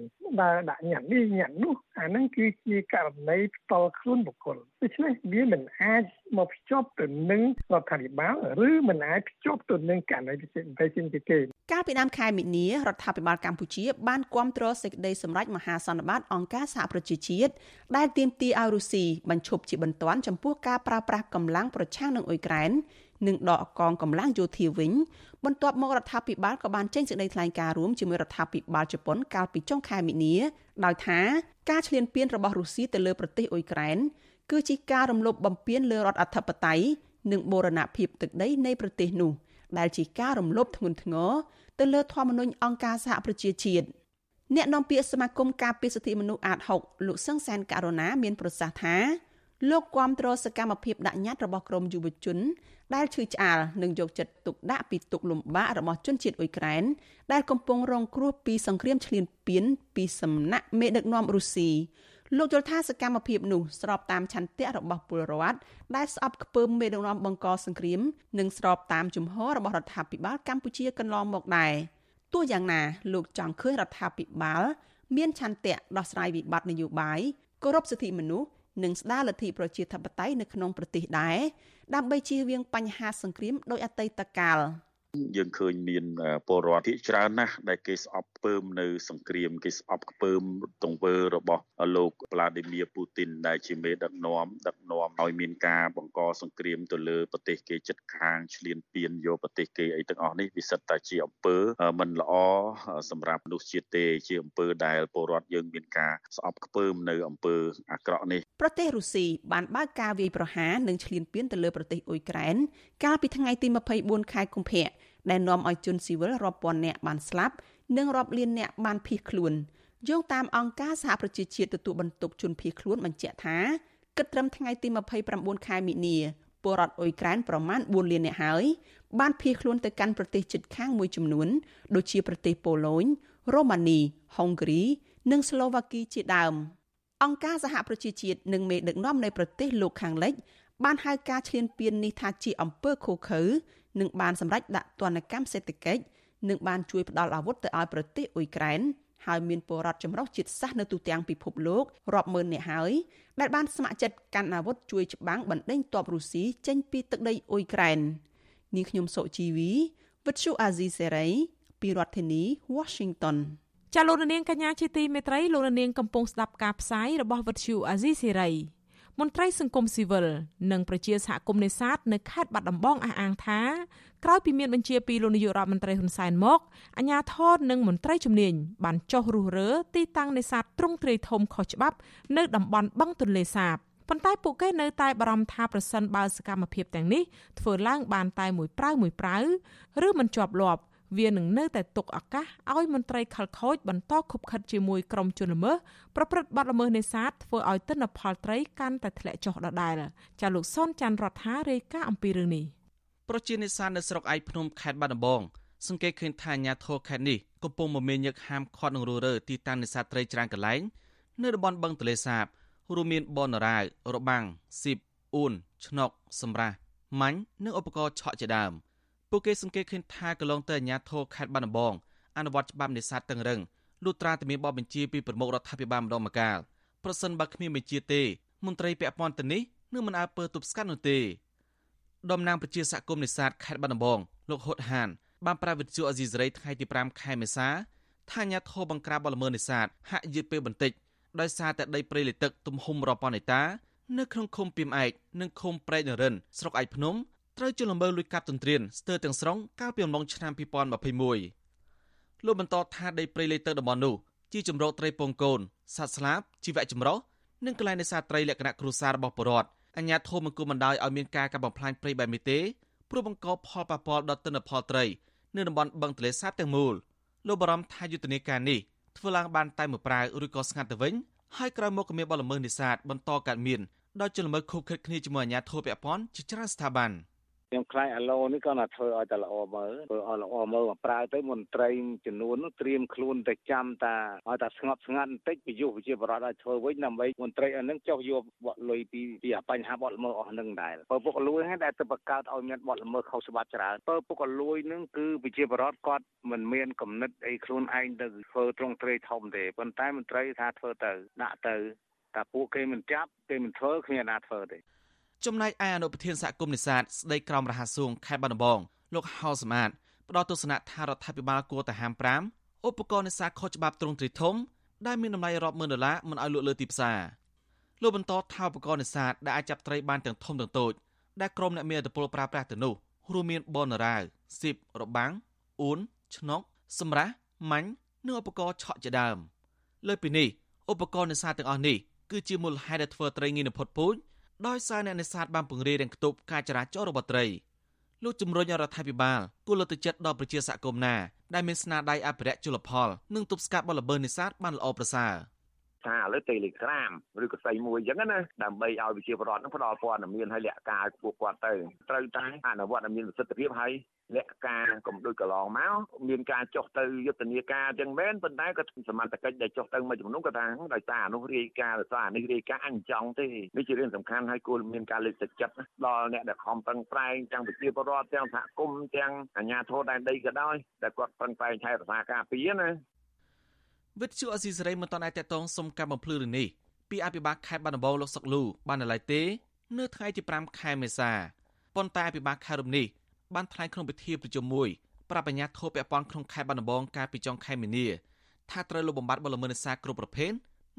H: ដែលដាក់ញត្តិនេះញត្តិនោះអាហ្នឹងគឺជាករណីផ្ទាល់ខ្លួនបុគ្គលដូច្នេះវាមិនអាចមកភ្ជាប់ទៅនឹងរដ្ឋាភិបាលឬមិនអាចភ្ជាប់ទៅនឹងករណីពិសេសផ្សេងទៀតទេ
F: កាលពីដើមខែមិនិនារដ្ឋាភិបាលកម្ពុជាបានគាំទ្រសេចក្តីសម្រេចមហាសន្និបាតអង្គការសហប្រជាជាតិដែលទាមទារឲ្យរុស្ស៊ីបញ្ឈប់ជាបន្ទាន់ចំពោះការប្រើប្រាស់កម្លាំងប្រឆាំងនឹងអ៊ុយក្រែន និងដកកងកម្លាំងយោធាវិញបន្ទាប់មករដ្ឋាភិបាលក៏បានចេញសេចក្តីថ្លែងការណ៍រួមជាមួយរដ្ឋាភិបាលជប៉ុនកាលពីចុងខែមីនាដោយថាការឈ្លានពានរបស់រុស្ស៊ីទៅលើប្រទេសអ៊ុយក្រែនគឺជាការរំលោភបំពានលើរដ្ឋអធិបតេយ្យនិងបូរណភាពទឹកដីនៃប្រទេសនោះដែលជាការរំលោភធ្ងន់ធ្ងរទៅលើធម្មនុញ្ញអង្គការសហប្រជាជាតិអ្នកនាំពាក្យសមាគមការពារសិទ្ធិមនុស្សអាត6លោកសឹងសានករណាមានប្រសាសន៍ថាលោកគាំទ្រសកម្មភាពដាក់ញត្តិរបស់ក្រមយុវជន ដែលឈឺឆ្អាលនិងយកចិត្តទុកដាក់ពីទុកលំបាករបស់ជនជាតិអ៊ុយក្រែនដែលកំពុងរងគ្រោះពីសង្គ្រាមឈ្លានពានពីសំណាក់មេដឹកនាំរុស្ស៊ីលោកយល់ថាសកម្មភាពនោះស្របតាមឆន្ទៈរបស់ពលរដ្ឋដែលស្អប់ខ្ពើមមេដឹកនាំបង្កសង្គ្រាមនិងស្របតាមជំហររបស់រដ្ឋាភិបាលកម្ពុជាកន្លងមកដែរទោះយ៉ាងណាលោកចង់ឃើញរដ្ឋាភិបាលមានឆន្ទៈដោះស្រាយវិបត្តិនយោបាយគោរពសិទ្ធិមនុស្សនិងស្ដារលទ្ធិប្រជាធិបតេយ្យនៅក្នុងប្រទេសដែរ ដើម្បីជៀសវាងបញ្ហាសង្គ្រាមដោយអតីតកាល។
I: យើងឃើញមានពលរដ្ឋភាគច្រើនណាស់ដែលគេស្អប់ខ្ពើមនៅសង្គ្រាមគេស្អប់ខ្ពើមទង្វើរបស់លោកប្លាឌីមៀពូទីនដែលជាមេដឹកនាំដឹកនាំឲ្យមានការបង្កសង្គ្រាមទៅលើប្រទេសគេជិតខាងឈ្លានពានយកប្រទេសគេអីទាំងអស់នេះវាសិតតែជាអំពើមិនល្អសម្រាប់មនុស្សជាតិទេជាអំពើដែលពលរដ្ឋយើងមានការស្អប់ខ្ពើមនៅអំពើអាក្រក់នេះ
F: ប្រទេសរុស្ស៊ីបានបើកការវាយប្រហារនិងឈ្លានពានទៅលើប្រទេសអ៊ុយក្រែនកាលពីថ្ងៃទី24ខែកុម្ភៈ ដែលនាំឲ្យជនស៊ីវិលរាប់ពាន់នាក់បានស្លាប់និងរាប់លាននាក់បានភៀសខ្លួនយោងតាមអង្គការសហប្រជាជាតិទទួលបន្ទុកជនភៀសខ្លួនបញ្ជាក់ថាគិតត្រឹមថ្ងៃទី29ខែមិនិនាពលរដ្ឋអ៊ុយក្រែនប្រមាណ4លាននាក់ហើយបានភៀសខ្លួនទៅកាន់ប្រទេសជិតខាងមួយចំនួន ដូចជាប្រទេសប៉ូឡូញរ៉ូម៉ានីហុងគ្រី និងស្លូវ៉ាគីជាដើមអង្គការសហប្រជាជាតិនិងមេដឹកនាំនៃប្រទេសលោកខាងលិចបានហៅការឈ្លានពាននេះថាជាអំពើឃោឃៅ និងបានសម្រេចដាក់ទណ្ឌកម្មសេដ្ឋកិច្ចនិងបានជួយផ្ដល់អាវុធទៅឲ្យប្រទេសអ៊ុយក្រែនហើយមានពលរដ្ឋចម្រុះជាតិសាសន៍នៅទូទាំងពិភពលោករាប់ម៉ឺននាក់ហើយដែលបានស្ម័គ្រចិត្តកាន់អាវុធជួយច្បាំងបណ្ដេញទ័ពរុស្ស៊ីចេញពីទឹកដីអ៊ុយក្រែននាងខ្ញុំសុជីវីវិទ្យុអាស៊ីសេរីពីរដ្ឋធានី Washington
A: ចាលោកនាងកញ្ញាជាទីមេត្រីលោកនាងកំពុងស្ដាប់ការផ្សាយរបស់វិទ្យុអាស៊ីសេរី មន្ត្រីសង្គមស៊ីវិលនិងប្រជាសហគមន៍នេសាទនៅខេត្តបាត់ដំបងអះអាងថាក្រោយពីមានបញ្ជាពីលោកនាយករដ្ឋមន្ត្រីហ៊ុនសែនមកអាជ្ញាធរនិងមន្ត្រីជំនាញបានចុះរុះរើទីតាំងនេសាទទ្រង់ទ្រាយធំខុសច្បាប់ នៅតំបន់បឹងទន្លេសាបប៉ុន្តែពួកគេនៅតែបារម្ភថាប្រសិនបើសកម្មភាពទាំងនេះធ្វើឡើងបានតែមួយប្រៅមួយប្រៅឬមិនជាប់លាប់ វានឹងនៅតែទុកឱកាសឲ្យមន្ត្រីខលខូចបន្តខុបខិតជាមួយក្រុមជនល្មើសប្រព្រឹត្តបទល្មើសនេសាទធ្វើឲ្យទិន្នផលត្រីកាន់តែធ្លាក់ចុះដដែលចាលោកសុនច័ន្ទរដ្ឋារាយការណ៍អំពីរឿងនេះ
J: ប្រជានេសាទនៅស្រុកឯកភ្នំខេត្តបាត់ដំបងសង្កេតឃើញថាអាញាធរខេត្តនេះកំពុងមមាញឹកហាមឃាត់នឹងរੂរើទីតាំងនេសាទត្រីច្រើនកន្លែងនៅតំបន់បឹងទលេសាបរួមមានបនរាវរបាំងស៊ីបអ៊ូនឆ្នុកសម្រាប់ម៉ាញ់និងឧបករណ៍ឆក់ជាដើម។ ពួកគេសង្កេតឃើញថាកន្លងទៅអាជ្ញាធរខេត្តបាត់ដំបងអនុវត្តច្បាប់នេសាទតឹងរឹងលុះត្រាតែមានបទបញ្ជាពីប្រមុខរដ្ឋាភិបាលម្ដងម្កាលប្រសិនបើគ្មានបញ្ជាទេមន្ត្រីពាក់ព័ន្ធទៅនេះនឹងមិនអើពើទប់ស្កាត់នោះទេតំណាងប្រជាសកម្មនេសាទខេត្តបាត់ដំបងលោកហុតហានបានប្រាវិទ្យុអេស៊ីសរ៉ៃថ្ងៃទី5ខែមេសាថាអាញាធរបង្ក្រាបបលល្មើសនេសាទហាក់យឺតពេលបន្តិចដោយសារតែដីព្រៃលិទឹកទំហំរាប់ពាន់ហិកតា នៅក្នុងឃុំពីមឯកនិងឃុំព្រែកនរិនស្រុកឯកភ្នំ ត្រូវជលល្មើលួចកាប់ទន្ទ្រានស្ទើរទាំងស្រុងកាលពីអំឡុងឆ្នាំ2021លោកបន្តថាដីព្រៃលេខទៅតំបន់នោះជាជំរកត្រីពងកូនសត្វស្លាបជីវៈចម្រុះនិងកន្លែងនេសាទត្រីលក្ខណៈគ្រួសាររបស់ប្រជាពលរដ្ឋអញ្ញាធមមិនគួរបណ្ដោយឲ្យមានការកាប់បំផ្លាញព្រៃបែបនេះទេព្រោះបង្កផលប៉ះពាល់ដល់ទិន្នផលត្រីនៅតំបន់បឹងទលេសាបទាំងមូលលោកបារម្ភថាយុទ្ធនាការនេះធ្វើឡើងបានតែមួយប្រាវឬក៏ស្ងាត់ទៅវិញហើយក្រោយមកក៏មានបលល្មើសនេសាទបន្តកើតមានដោយជលល្មើសខុបខិតគ្នាជាមួយអាជ្ញាធរពាក់ព័ន្ធជាច្រើនស្ថាប័ន។
K: ខ្ញុំខ្លាចអាឡូនេះក៏ណាធ្វើឲ្យតែល្អមើលធ្វើឲ្យល្អមើលមកប្រើទៅមន្ត្រីចំនួននោះត្រៀមខ្លួនទៅចាំតាឲ្យតែស្ងប់ស្ងាត់បន្តិចពយុះវិជាបរដ្ឋឲ្យធ្វើវិញដើម្បីមន្ត្រីអានឹងចុះយកបទលុយពីពីបញ្ហាបទល្មើសអស់នឹងដែរបើពុកលួយហ្នឹងដែលទៅបង្កើតឲ្យមានបទល្មើសខុសច្បាប់ច្រើនបើពុកលួយហ្នឹងគឺវិជាបរដ្ឋគាត់មិនមានគំនិតអីខ្លួនឯងទៅធ្វើត្រង់ត្រេធំទេប៉ុន្តែមន្ត្រីថាធ្វើទៅដាក់ទៅតែពួកគេមិនចាប់គេមិនធ្វើគ្មានណាធ្វើទេ
J: ចំណែកឯអនុប្រធានសហគមន៍នេសាទស្ដីក្រមរហ័សសួងខេត្តបាត់ដំបងលោកហៅសមាតផ្ដល់ទស្សនៈថារដ្ឋាភិបាលគួរតែហាម5ឧបករណ៍នេសាទខុសច្បាប់ទ្រង់ទ្រីធំដែលមានតម្លៃរាប់ម៉ឺនដុល្លារមិនឲ្យលក់លើទីផ្សារលោកបន្តថាឧបករណ៍នេសាទដែលអាចចាប់ត្រីបានទាំងធំទាំងតូចដែលក្រុមអ្នកមានឥទ្ធិពលប្រើប្រាស់ទៅនោះរួមមានបនរាវស៊ីបរបាំងអ៊ូនឆ្នុកសម្រាប់ម៉ាញ់និងឧបករណ៍ឆក់ជាដើមលើពីនេះឧបករណ៍នេសាទទាំងអស់នេះគឺជាមូលហេតុដែលធ្វើត្រីងាយនឹងផុតពូជ ដោយសារអ្នកនេសាទបានពង្រាយរាំងខ្ទប់ការចរាចរណ៍របស់ត្រីលោកជំរុញរដ្ឋាភិបាលគួរលើកទឹកចិត្តដល់ប្រជាសហគមន៍ណាដែលមានស្នាដៃអភិរក្សជលផលនិងទប់ស្កាត់បលល្មើសនេសាទបានល្អប្រសើរ។
K: ថាឥឡូវ Telegram ឬក៏ស្អីមួយអញ្ចឹងណាដើម្បីឲ្យវិជាបរដ្ឋនឹងផ្ដល់ព័ត៌មានឲ្យលក្ខការពួកគាត់ទៅត្រូវតែអនុវត្តឲ្យមានប្រសិទ្ធភាពហើយ លក្ខការកុំដូចកន្លងមកមានការចុះទៅយុទ្ធនាការអញ្ចឹងមែនប៉ុន្តែក៏សមត្ថកិច្ចដែលចុះទៅមួយចំនួនក៏ថាដោយសារអនុរាយការដោយសារអានេះរាយការអញចង់ទេនេះជារឿងសំខាន់ហើយគួរមានការលើកទឹកចិត្តដល់អ្នកដែលខំប្រឹងប្រែងទាំងវិជាបរដ្ឋទាំងសហគមន៍ទាំងអាជ្ញាធរដែនដីក៏ដោយតែគាត់ប្រឹងប្រែងថែរក្សាការពារណា
J: វិទ្យុអស៊ីសេរីមិនទាន់អាចតតងសុំការបំភ្លឺរឿងនេះពីអភិបាលខេត្តបាត់ដំបងលោកសុកលូបាននៅឡើយទេ នៅថ្ងៃទី5ខែមេសាប៉ុន្តែអភិបាលខេត្តរំនេះ បានថ្លែងក្នុងពិធីប្រជុំមួយប្រាប់អាជ្ញាធរពាក់ព័ន្ធក្នុងខេត្តបាត់ដំបងកាលពីចុងខែមីនាថាត្រូវលុបបំបាត់បលល្មើសនេសាទគ្រប់ប្រភេទ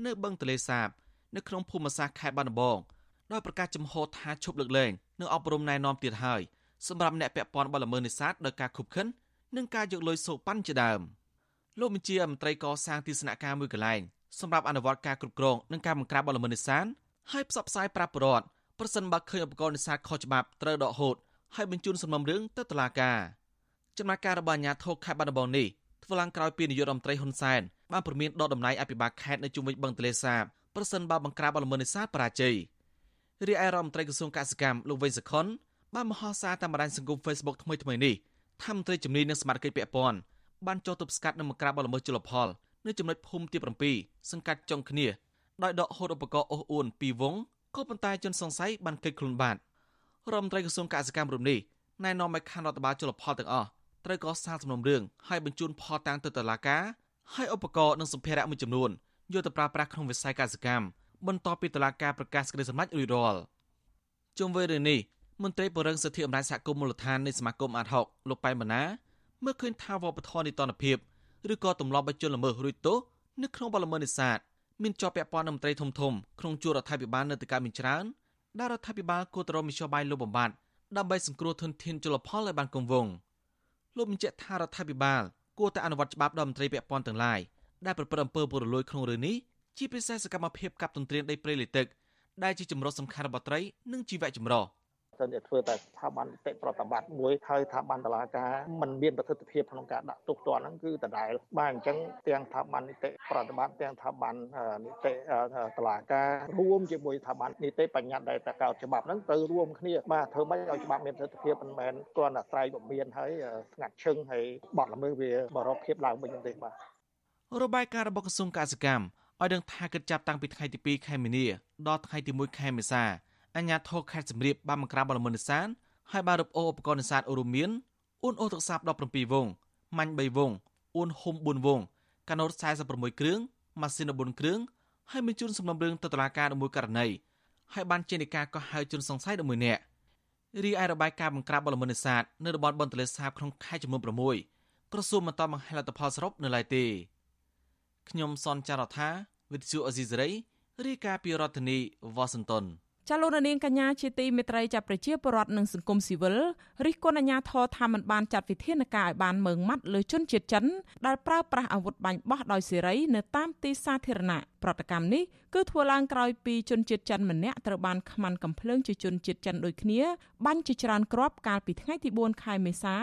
J: នៅបឹងទលេសាបនៅក្នុងភូមិសាស្ត្រខេត្តបាត់ដំបងដោយប្រកាសចំហថាឈប់លើកលែងនិងអប់រំណែនាំទៀតហើយសម្រាប់អ្នកពាក់ព័ន្ធបលល្មើសនេសាទដោយការខុបខិននិងការយកលុយសូកប៉ាន់ជាដើម។លោកបញ្ជាមន្ត្រីកសាងទីស្នាក់ការមួយកន្លែងសម្រាប់អនុវត្តការគ្រប់គ្រងនិងការបង្ក្រាបបទល្មើសនេសាទហើយផ្សព្វផ្សាយប្រាប់ប្រជាពលរដ្ឋប្រសិនបើឃើញឧបករណ៍នេសាទខុសច្បាប់ត្រូវដកហូត ហើយបញ្ជូនសំណុំរឿងទៅតុលាការចំណាក់ការរបស់អាជ្ញាធរខេត្តបាត់ដំបងនេះធ្វើឡើងក្រោយពីនាយករដ្ឋមន្ត្រីហ៊ុនសែនបានព្រមានដកតំណែងអភិបាលខេត្តនៅជុំវិញបឹងទលេសាបប្រសិនបើបង្ក្រាបបទល្មើសនេសាទបរាជ័យរីឯរដ្ឋមន្ត្រីក្រសួងកសិកម្មលោកវេងសខុនបានមហោសារតាមបណ្ដាញសង្គម Facebook ថ្មីៗនេះថាមន្ត្រីជំនាញនិងសមាជិកពាក់ព័ន្ធបានចុះទប់ស្កាត់និងបង្ក្រាបបទល្មើសជលផលនៅចំណុចភូមិទី7សង្កាត់ចុងគ្នាដោយដកហូតឧបករណ៍អូសអួនពីរវងក៏ប៉ុន្តែជនសង្ស័យបានគេចខ្លួនបាត់ រដ្ឋមន្ត្រីក្រសួងកសិកម្មរំនេះណែនាំឲ្យខណ្ឌរដ្ឋបាលជលផលទាំងអស់ត្រូវកសាងសំណុំរឿងហើយបញ្ជូនផលតាំងទៅតុលាការហើយឧបករណ៍និងសម្ភារៈមួយចំនួនយកទៅប្រើប្រាស់ក្នុងវិស័យកសិកម្មបន្ទាប់ពីតុលាការប្រកាសសេចក្តីសម្រេចរួចរាល់ជុំវិញរឿងនេះមន្ត្រីបរិងសិទ្ធិអំណាចសហគមន៍មូលដ្ឋាននៃសមាគមអាត60លោកប៉ែនបណ្ណាមើលឃើញថាវប្បធម៌នីតិរដ្ឋភាពឬក៏ទម្លាប់បជនល្មើសរួចទោសនៅក្នុងបលល្មើសនេសាទមានជាប់ពាក់ព័ន្ធនឹងមន្ត្រីធំធំក្នុងជួររដ្ឋាភិបាលនៅទីការមានច្រើន ដែលរដ្ឋាភិបាលគួរទៅរកមធ្យោបាយលុបបំបាត់ដើម្បីសង្គ្រោះធនធានជលផលឲ្យបានគង់វង្សលោកបញ្ជាក់ថារដ្ឋាភិបាលគួរតែអនុវត្តច្បាប់ដល់មន្ត្រីពាក់ព័ន្ធទាំងឡាយដែលប្រព្រឹត្តអំពើពុករលួយក្នុងរឿងនេះជាពិសេសសកម្មភាពកាប់ទន្ទ្រានដីព្រៃលិទឹកដែលជាចម្រោះសំខាន់របស់ត្រីនិងជីវៈចម្រុះ
L: សិនតែធ្វើតែស្ថាប័ននីតិប្រតិបត្តិមួយហើយស្ថាប័នតុលាការมันមានប្រសិទ្ធភាពក្នុងការដាក់ទោសទណ្ឌហ្នឹងគឺដដែលបាទអញ្ចឹងទាំងស្ថាប័ននីតិប្រតិបត្តិទាំងស្ថាប័ននីតិតុលាការរួមជាមួយស្ថាប័ននីតិបញ្ញត្តិដែលតកោតច្បាប់ហ្នឹងទៅរួមគ្នាបាទធ្វើម៉េចឲ្យច្បាប់មានប្រសិទ្ធភាពមិនមែនគ្រាន់តែស្រ័យបំមានហើយស្ងាត់ឈឹងហើយបត់ល្មើសវាបរោភាពឡើងវិញទេបាទ
J: របាយការណ៍របស់ក្រសួងកសិកម្មឲ្យដឹងថាគិតចាប់តាំងពីថ្ងៃទី2ខែមីនាដល់ថ្ងៃទី1ខែមេសា អញ្ញាធរខេត្តសំរៀបបានបង្ក្រាបបលមនេសាទហើយបានរឹបអូសឧបករណ៍នេសាទរួមមានអ៊ុនអូទឹកសាប17វងម៉ាញ់3វងអ៊ុនហុំ4វងកាណូត46គ្រឿងម៉ាស៊ីន14គ្រឿងហើយបញ្ជូនសំណុំរឿងទៅតុលាការមួយករណីហើយបានចេញនៃការកោះហៅជនសង្ស័យ11នាក់រីឯរបាយការណ៍បង្ក្រាបបលមនេសាទនៅតំបន់បឹងទលេសាបក្នុងខេត្តចំនួន6ក្រសួងបន្តបង្ហាញលទ្ធផលសរុបនៅឡើយទេខ្ញុំសនចាររថាវិទ្យុអេស៊ីសេរីរាយការណ៍ពីរដ្ឋធានីវ៉ាស៊ីនតោន
A: ចាលោករនាងកញ្ញាជាទីមេត្រីចាប់ប្រជាពលរដ្ឋនិងសង្គមស៊ីវិលរិះគន់អាជ្ញាធរថាមិនបានចាត់វិធានការឲ្យបានម៉ឺងម៉ាត់លើជនជាតិចិនដែលប្រើប្រាស់អាវុធបាញ់បោះដោយសេរីនៅតាមទីសាធារណៈប្រតិកម្មនេះគឺធ្វើឡើងក្រោយពីជនជាតិចិនម្នាក់ត្រូវបានខ្មាន់កំភ្លើងជាជនជាតិចិនដូចគ្នាបាញ់ជាច្រើនគ្រាប់កាលពីថ្ងៃទី4ខែមេសា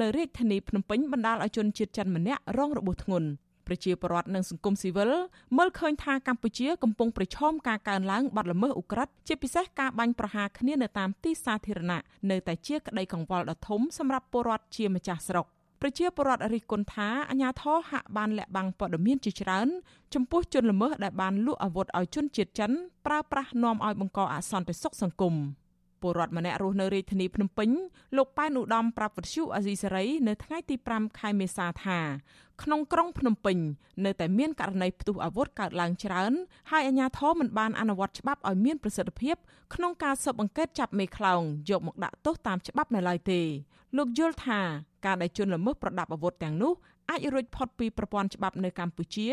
A: នៅរាជធានីភ្នំពេញបណ្ដាលឲ្យជនជាតិចិនម្នាក់រងរបួសធ្ងន់ ប្រជាពលរដ្ឋនិងសង្គមស៊ីវិលមើលឃើញថាកម្ពុជាកំពុងប្រឈមការកើនឡើងបាត់ល្មើសឧក្រិដ្ឋជាពិសេសការបាញ់ប្រហារគ្នានៅតាមទីសាធារណៈនៅតែជាក្តីកង្វល់ដ៏ធំសម្រាប់ពលរដ្ឋជាម្ចាស់ស្រុកប្រជាពលរដ្ឋរិះគន់ថាអាញាធរហាក់បានលាក់បាំងព័ត៌មានជាច្រើនចំពោះជនល្មើសដែលបានលក់អាវុធឲ្យជនជាតិចិនប្រើប្រាស់នាំឲ្យបង្កអសន្តិសុខសង្គម។ ពលរដ្ឋម្នាក់រស់នៅរាជធានីភ្នំពេញលោកប៉ែនឧត្តមប្រាប់វិទ្យុអាស៊ីសេរីនៅថ្ងៃទី5ខែមេសាថាក្នុងក្រុងភ្នំពេញនៅតែមានករណីផ្ទុះអាវុធកើតឡើងច្រើនហើយអាជ្ញាធរមិនបានអនុវត្តច្បាប់ឲ្យមានប្រសិទ្ធភាពក្នុងការស៊ើបអង្កេតចាប់មេខ្លោងយកមកដាក់ទោសតាមច្បាប់នៅឡើយទេលោកយល់ថាការដែលជនល្មើសប្រដាប់អាវុធទាំងនោះ អាចរួចផុតពីប្រព័ន្ធច្បាប់នៅកម្ពុជា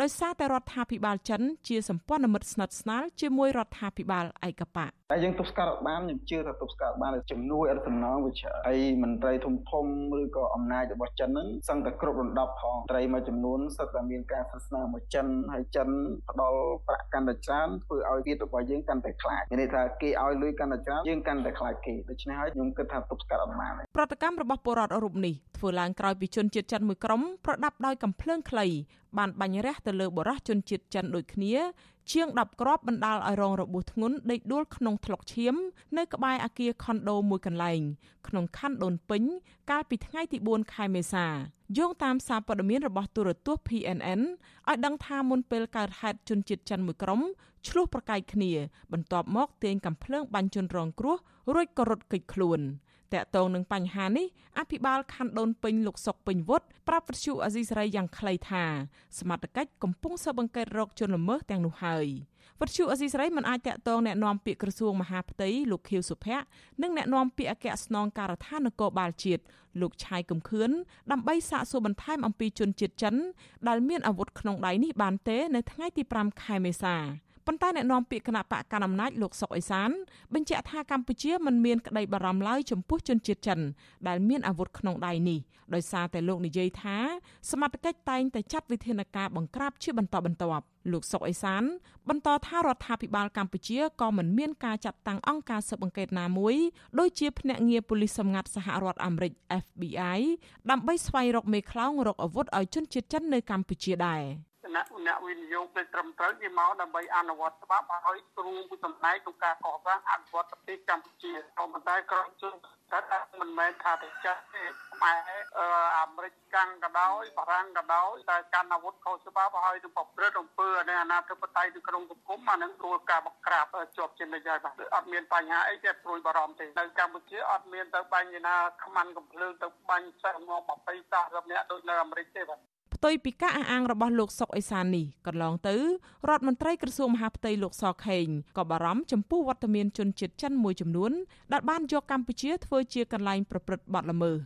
A: ដោយសារតែរដ្ឋាភិបាលចិនជាសម្ព័ន្ធមិត្តស្និទ្ធស្នាលជាមួយរដ្ឋាភិបាលឯកបៈ
M: តែយើងទប់ស្កាត់បានខ្ញុំជឿថាទប់ស្កាត់បានជំនួយអត់សំណងវិជ្ជាអីមន្ត្រីធំធំឬក៏អំណាចរបស់ចិនហ្នឹងសឹងតែគ្រប់រំដាប់ផងត្រីមួយចំនួនសិតតែមានការសាសនាមកចិនហើយចិនផ្ដល់ប្រាក់កាន់តែច្រើនធ្វើឲ្យវិទ្យរបស់យើងកាន់តែខ្លាចមានន័យថាគេឲ្យលុយកាន់តែច្រើនយើងកាន់តែខ្លាចគេដូច្នេះហើយខ្ញុំគិតថាទប់ស្កាត់អត់បាន
A: ប្រតិកម្មរបស់ពលរដ្ឋរូបនេះធ្វើឡើងក្រោយពីជនជាតិចិនមួយក្រុមប្រដាប់ដោយកំភ្លើងខ្លីបានបាញ់រះទៅលើបរិះជនជាតិចិនដូចគ្នា ជាង10គ្រាប់បណ្ដាលឲ្យរងរបួសធ្ងន់ដេកដួលក្នុងថ្លុកឈាម នៅក្បែរអគារខុនដូមួយកន្លែង ក្នុងខណ្ឌដូនពេញ កាលពីថ្ងៃទី4ខែមេសាយោងតាមសារព័ត៌មានរបស់ទូរទស្សន៍ PNN ឲ្យដឹងថាមុនពេលកើតហេតុជនជាតិចិនមួយក្រុមឆ្លោះប្រកែកគ្នា បន្ទាប់មកទាញកំភ្លើងបាញ់ជនរងគ្រោះរួចក៏រត់គេចខ្លួន។ តកតងនឹងបញ្ហានេះអភិបាលខណ្ឌដូនពេញលោកសុកពេញវុតប្រាប់វិទ្យុអាស៊ីសេរីយ៉ាងខ្លីថាសមត្ថកិច្ចកំពុងស៊ើបអង្កេតរកជនល្មើសទាំងនោះហើយវិទ្យុអាស៊ីសេរីមិនអាចតកតងណែនាំពាក្យក្រសួងមហាផ្ទៃលោកខៀវសុភ័ក្រនិងណែនាំពាក្យអគ្គស្នងការដ្ឋាននគរបាលជាតិលោកឆៃកំខឿនដើម្បីសាកសួរបន្ថែមអំពីជនជាតិចិនដែលមានអាវុធក្នុងដៃនេះបានទេនៅថ្ងៃទី5ខែមេសា ប៉ុន្តែអ្នកនាំពាក្យគណៈបកកណ្ដាលអំណាចលោកសុកអេសានបញ្ជាក់ថាកម្ពុជាមិនមានក្តីបារម្ភឡើយចំពោះជនជាតិចិនដែលមានអាវុធក្នុងដៃនេះដោយសារតែលោកនិយាយថាសមត្ថកិច្ចតែងតែចាត់វិធានការបង្ក្រាបជាបន្តបន្ទាប់លោកសុកអេសានបន្តថារដ្ឋាភិបាលកម្ពុជាក៏មិនមានការចាត់តាំងអង្គការស៊ើបអង្កេតណាមួយដូចជាភ្នាក់ងារប៉ូលីសសម្ងាត់សហរដ្ឋអាមេរិក FBI ដើម្បីស្វែងរកមេខ្លោងរកអាវុធឲ្យជនជាតិចិននៅកម្ពុជាដែរ។
N: អ្នកអ្នកវិនិយោគទៅត្រឹមត្រូវគេមកដើម្បីអនុវត្តច្បាប់ឲ្យរួមចំណែកក្នុងការកសាងអភិវឌ្ឍប្រទេសកម្ពុជាក៏ប៉ុន្តែក្រមជនតែមិនមែនថាតែចាស់ទេខ្មែរអាមេរិកកាំងក៏ដោយបារាំងក៏ដោយតែកាន់អាវុធខុសច្បាប់ហើយទៅប្រព្រឹត្តអំពើនៃអាណាធិបតេយ្យនៅក្នុងសង្គមអានឹងគួរការបង្ក្រាបជាប់ជានិច្ចហើយបាទអត់មានបញ្ហាអីគេព្រួយបារម្ភទេនៅកម្ពុជាអត់មានទៅបាញ់ណាខ្មាន់កំភ្លើងទៅបាញ់សិស្សមក20 30នាក់ដូចនៅអាមេរិកទេបាទ
A: ផ្ទុយពីការអះអាងរបស់លោកសុកអេសាននេះកន្លងទៅរដ្ឋមន្ត្រីក្រសួងមហាផ្ទៃលោកសខេងក៏បារម្ភចំពោះវត្តមានជនជាតិចិនមួយចំនួនដែលបានយកកម្ពុជាធ្វើជាកន្លែងប្រព្រឹត្តបទល្មើស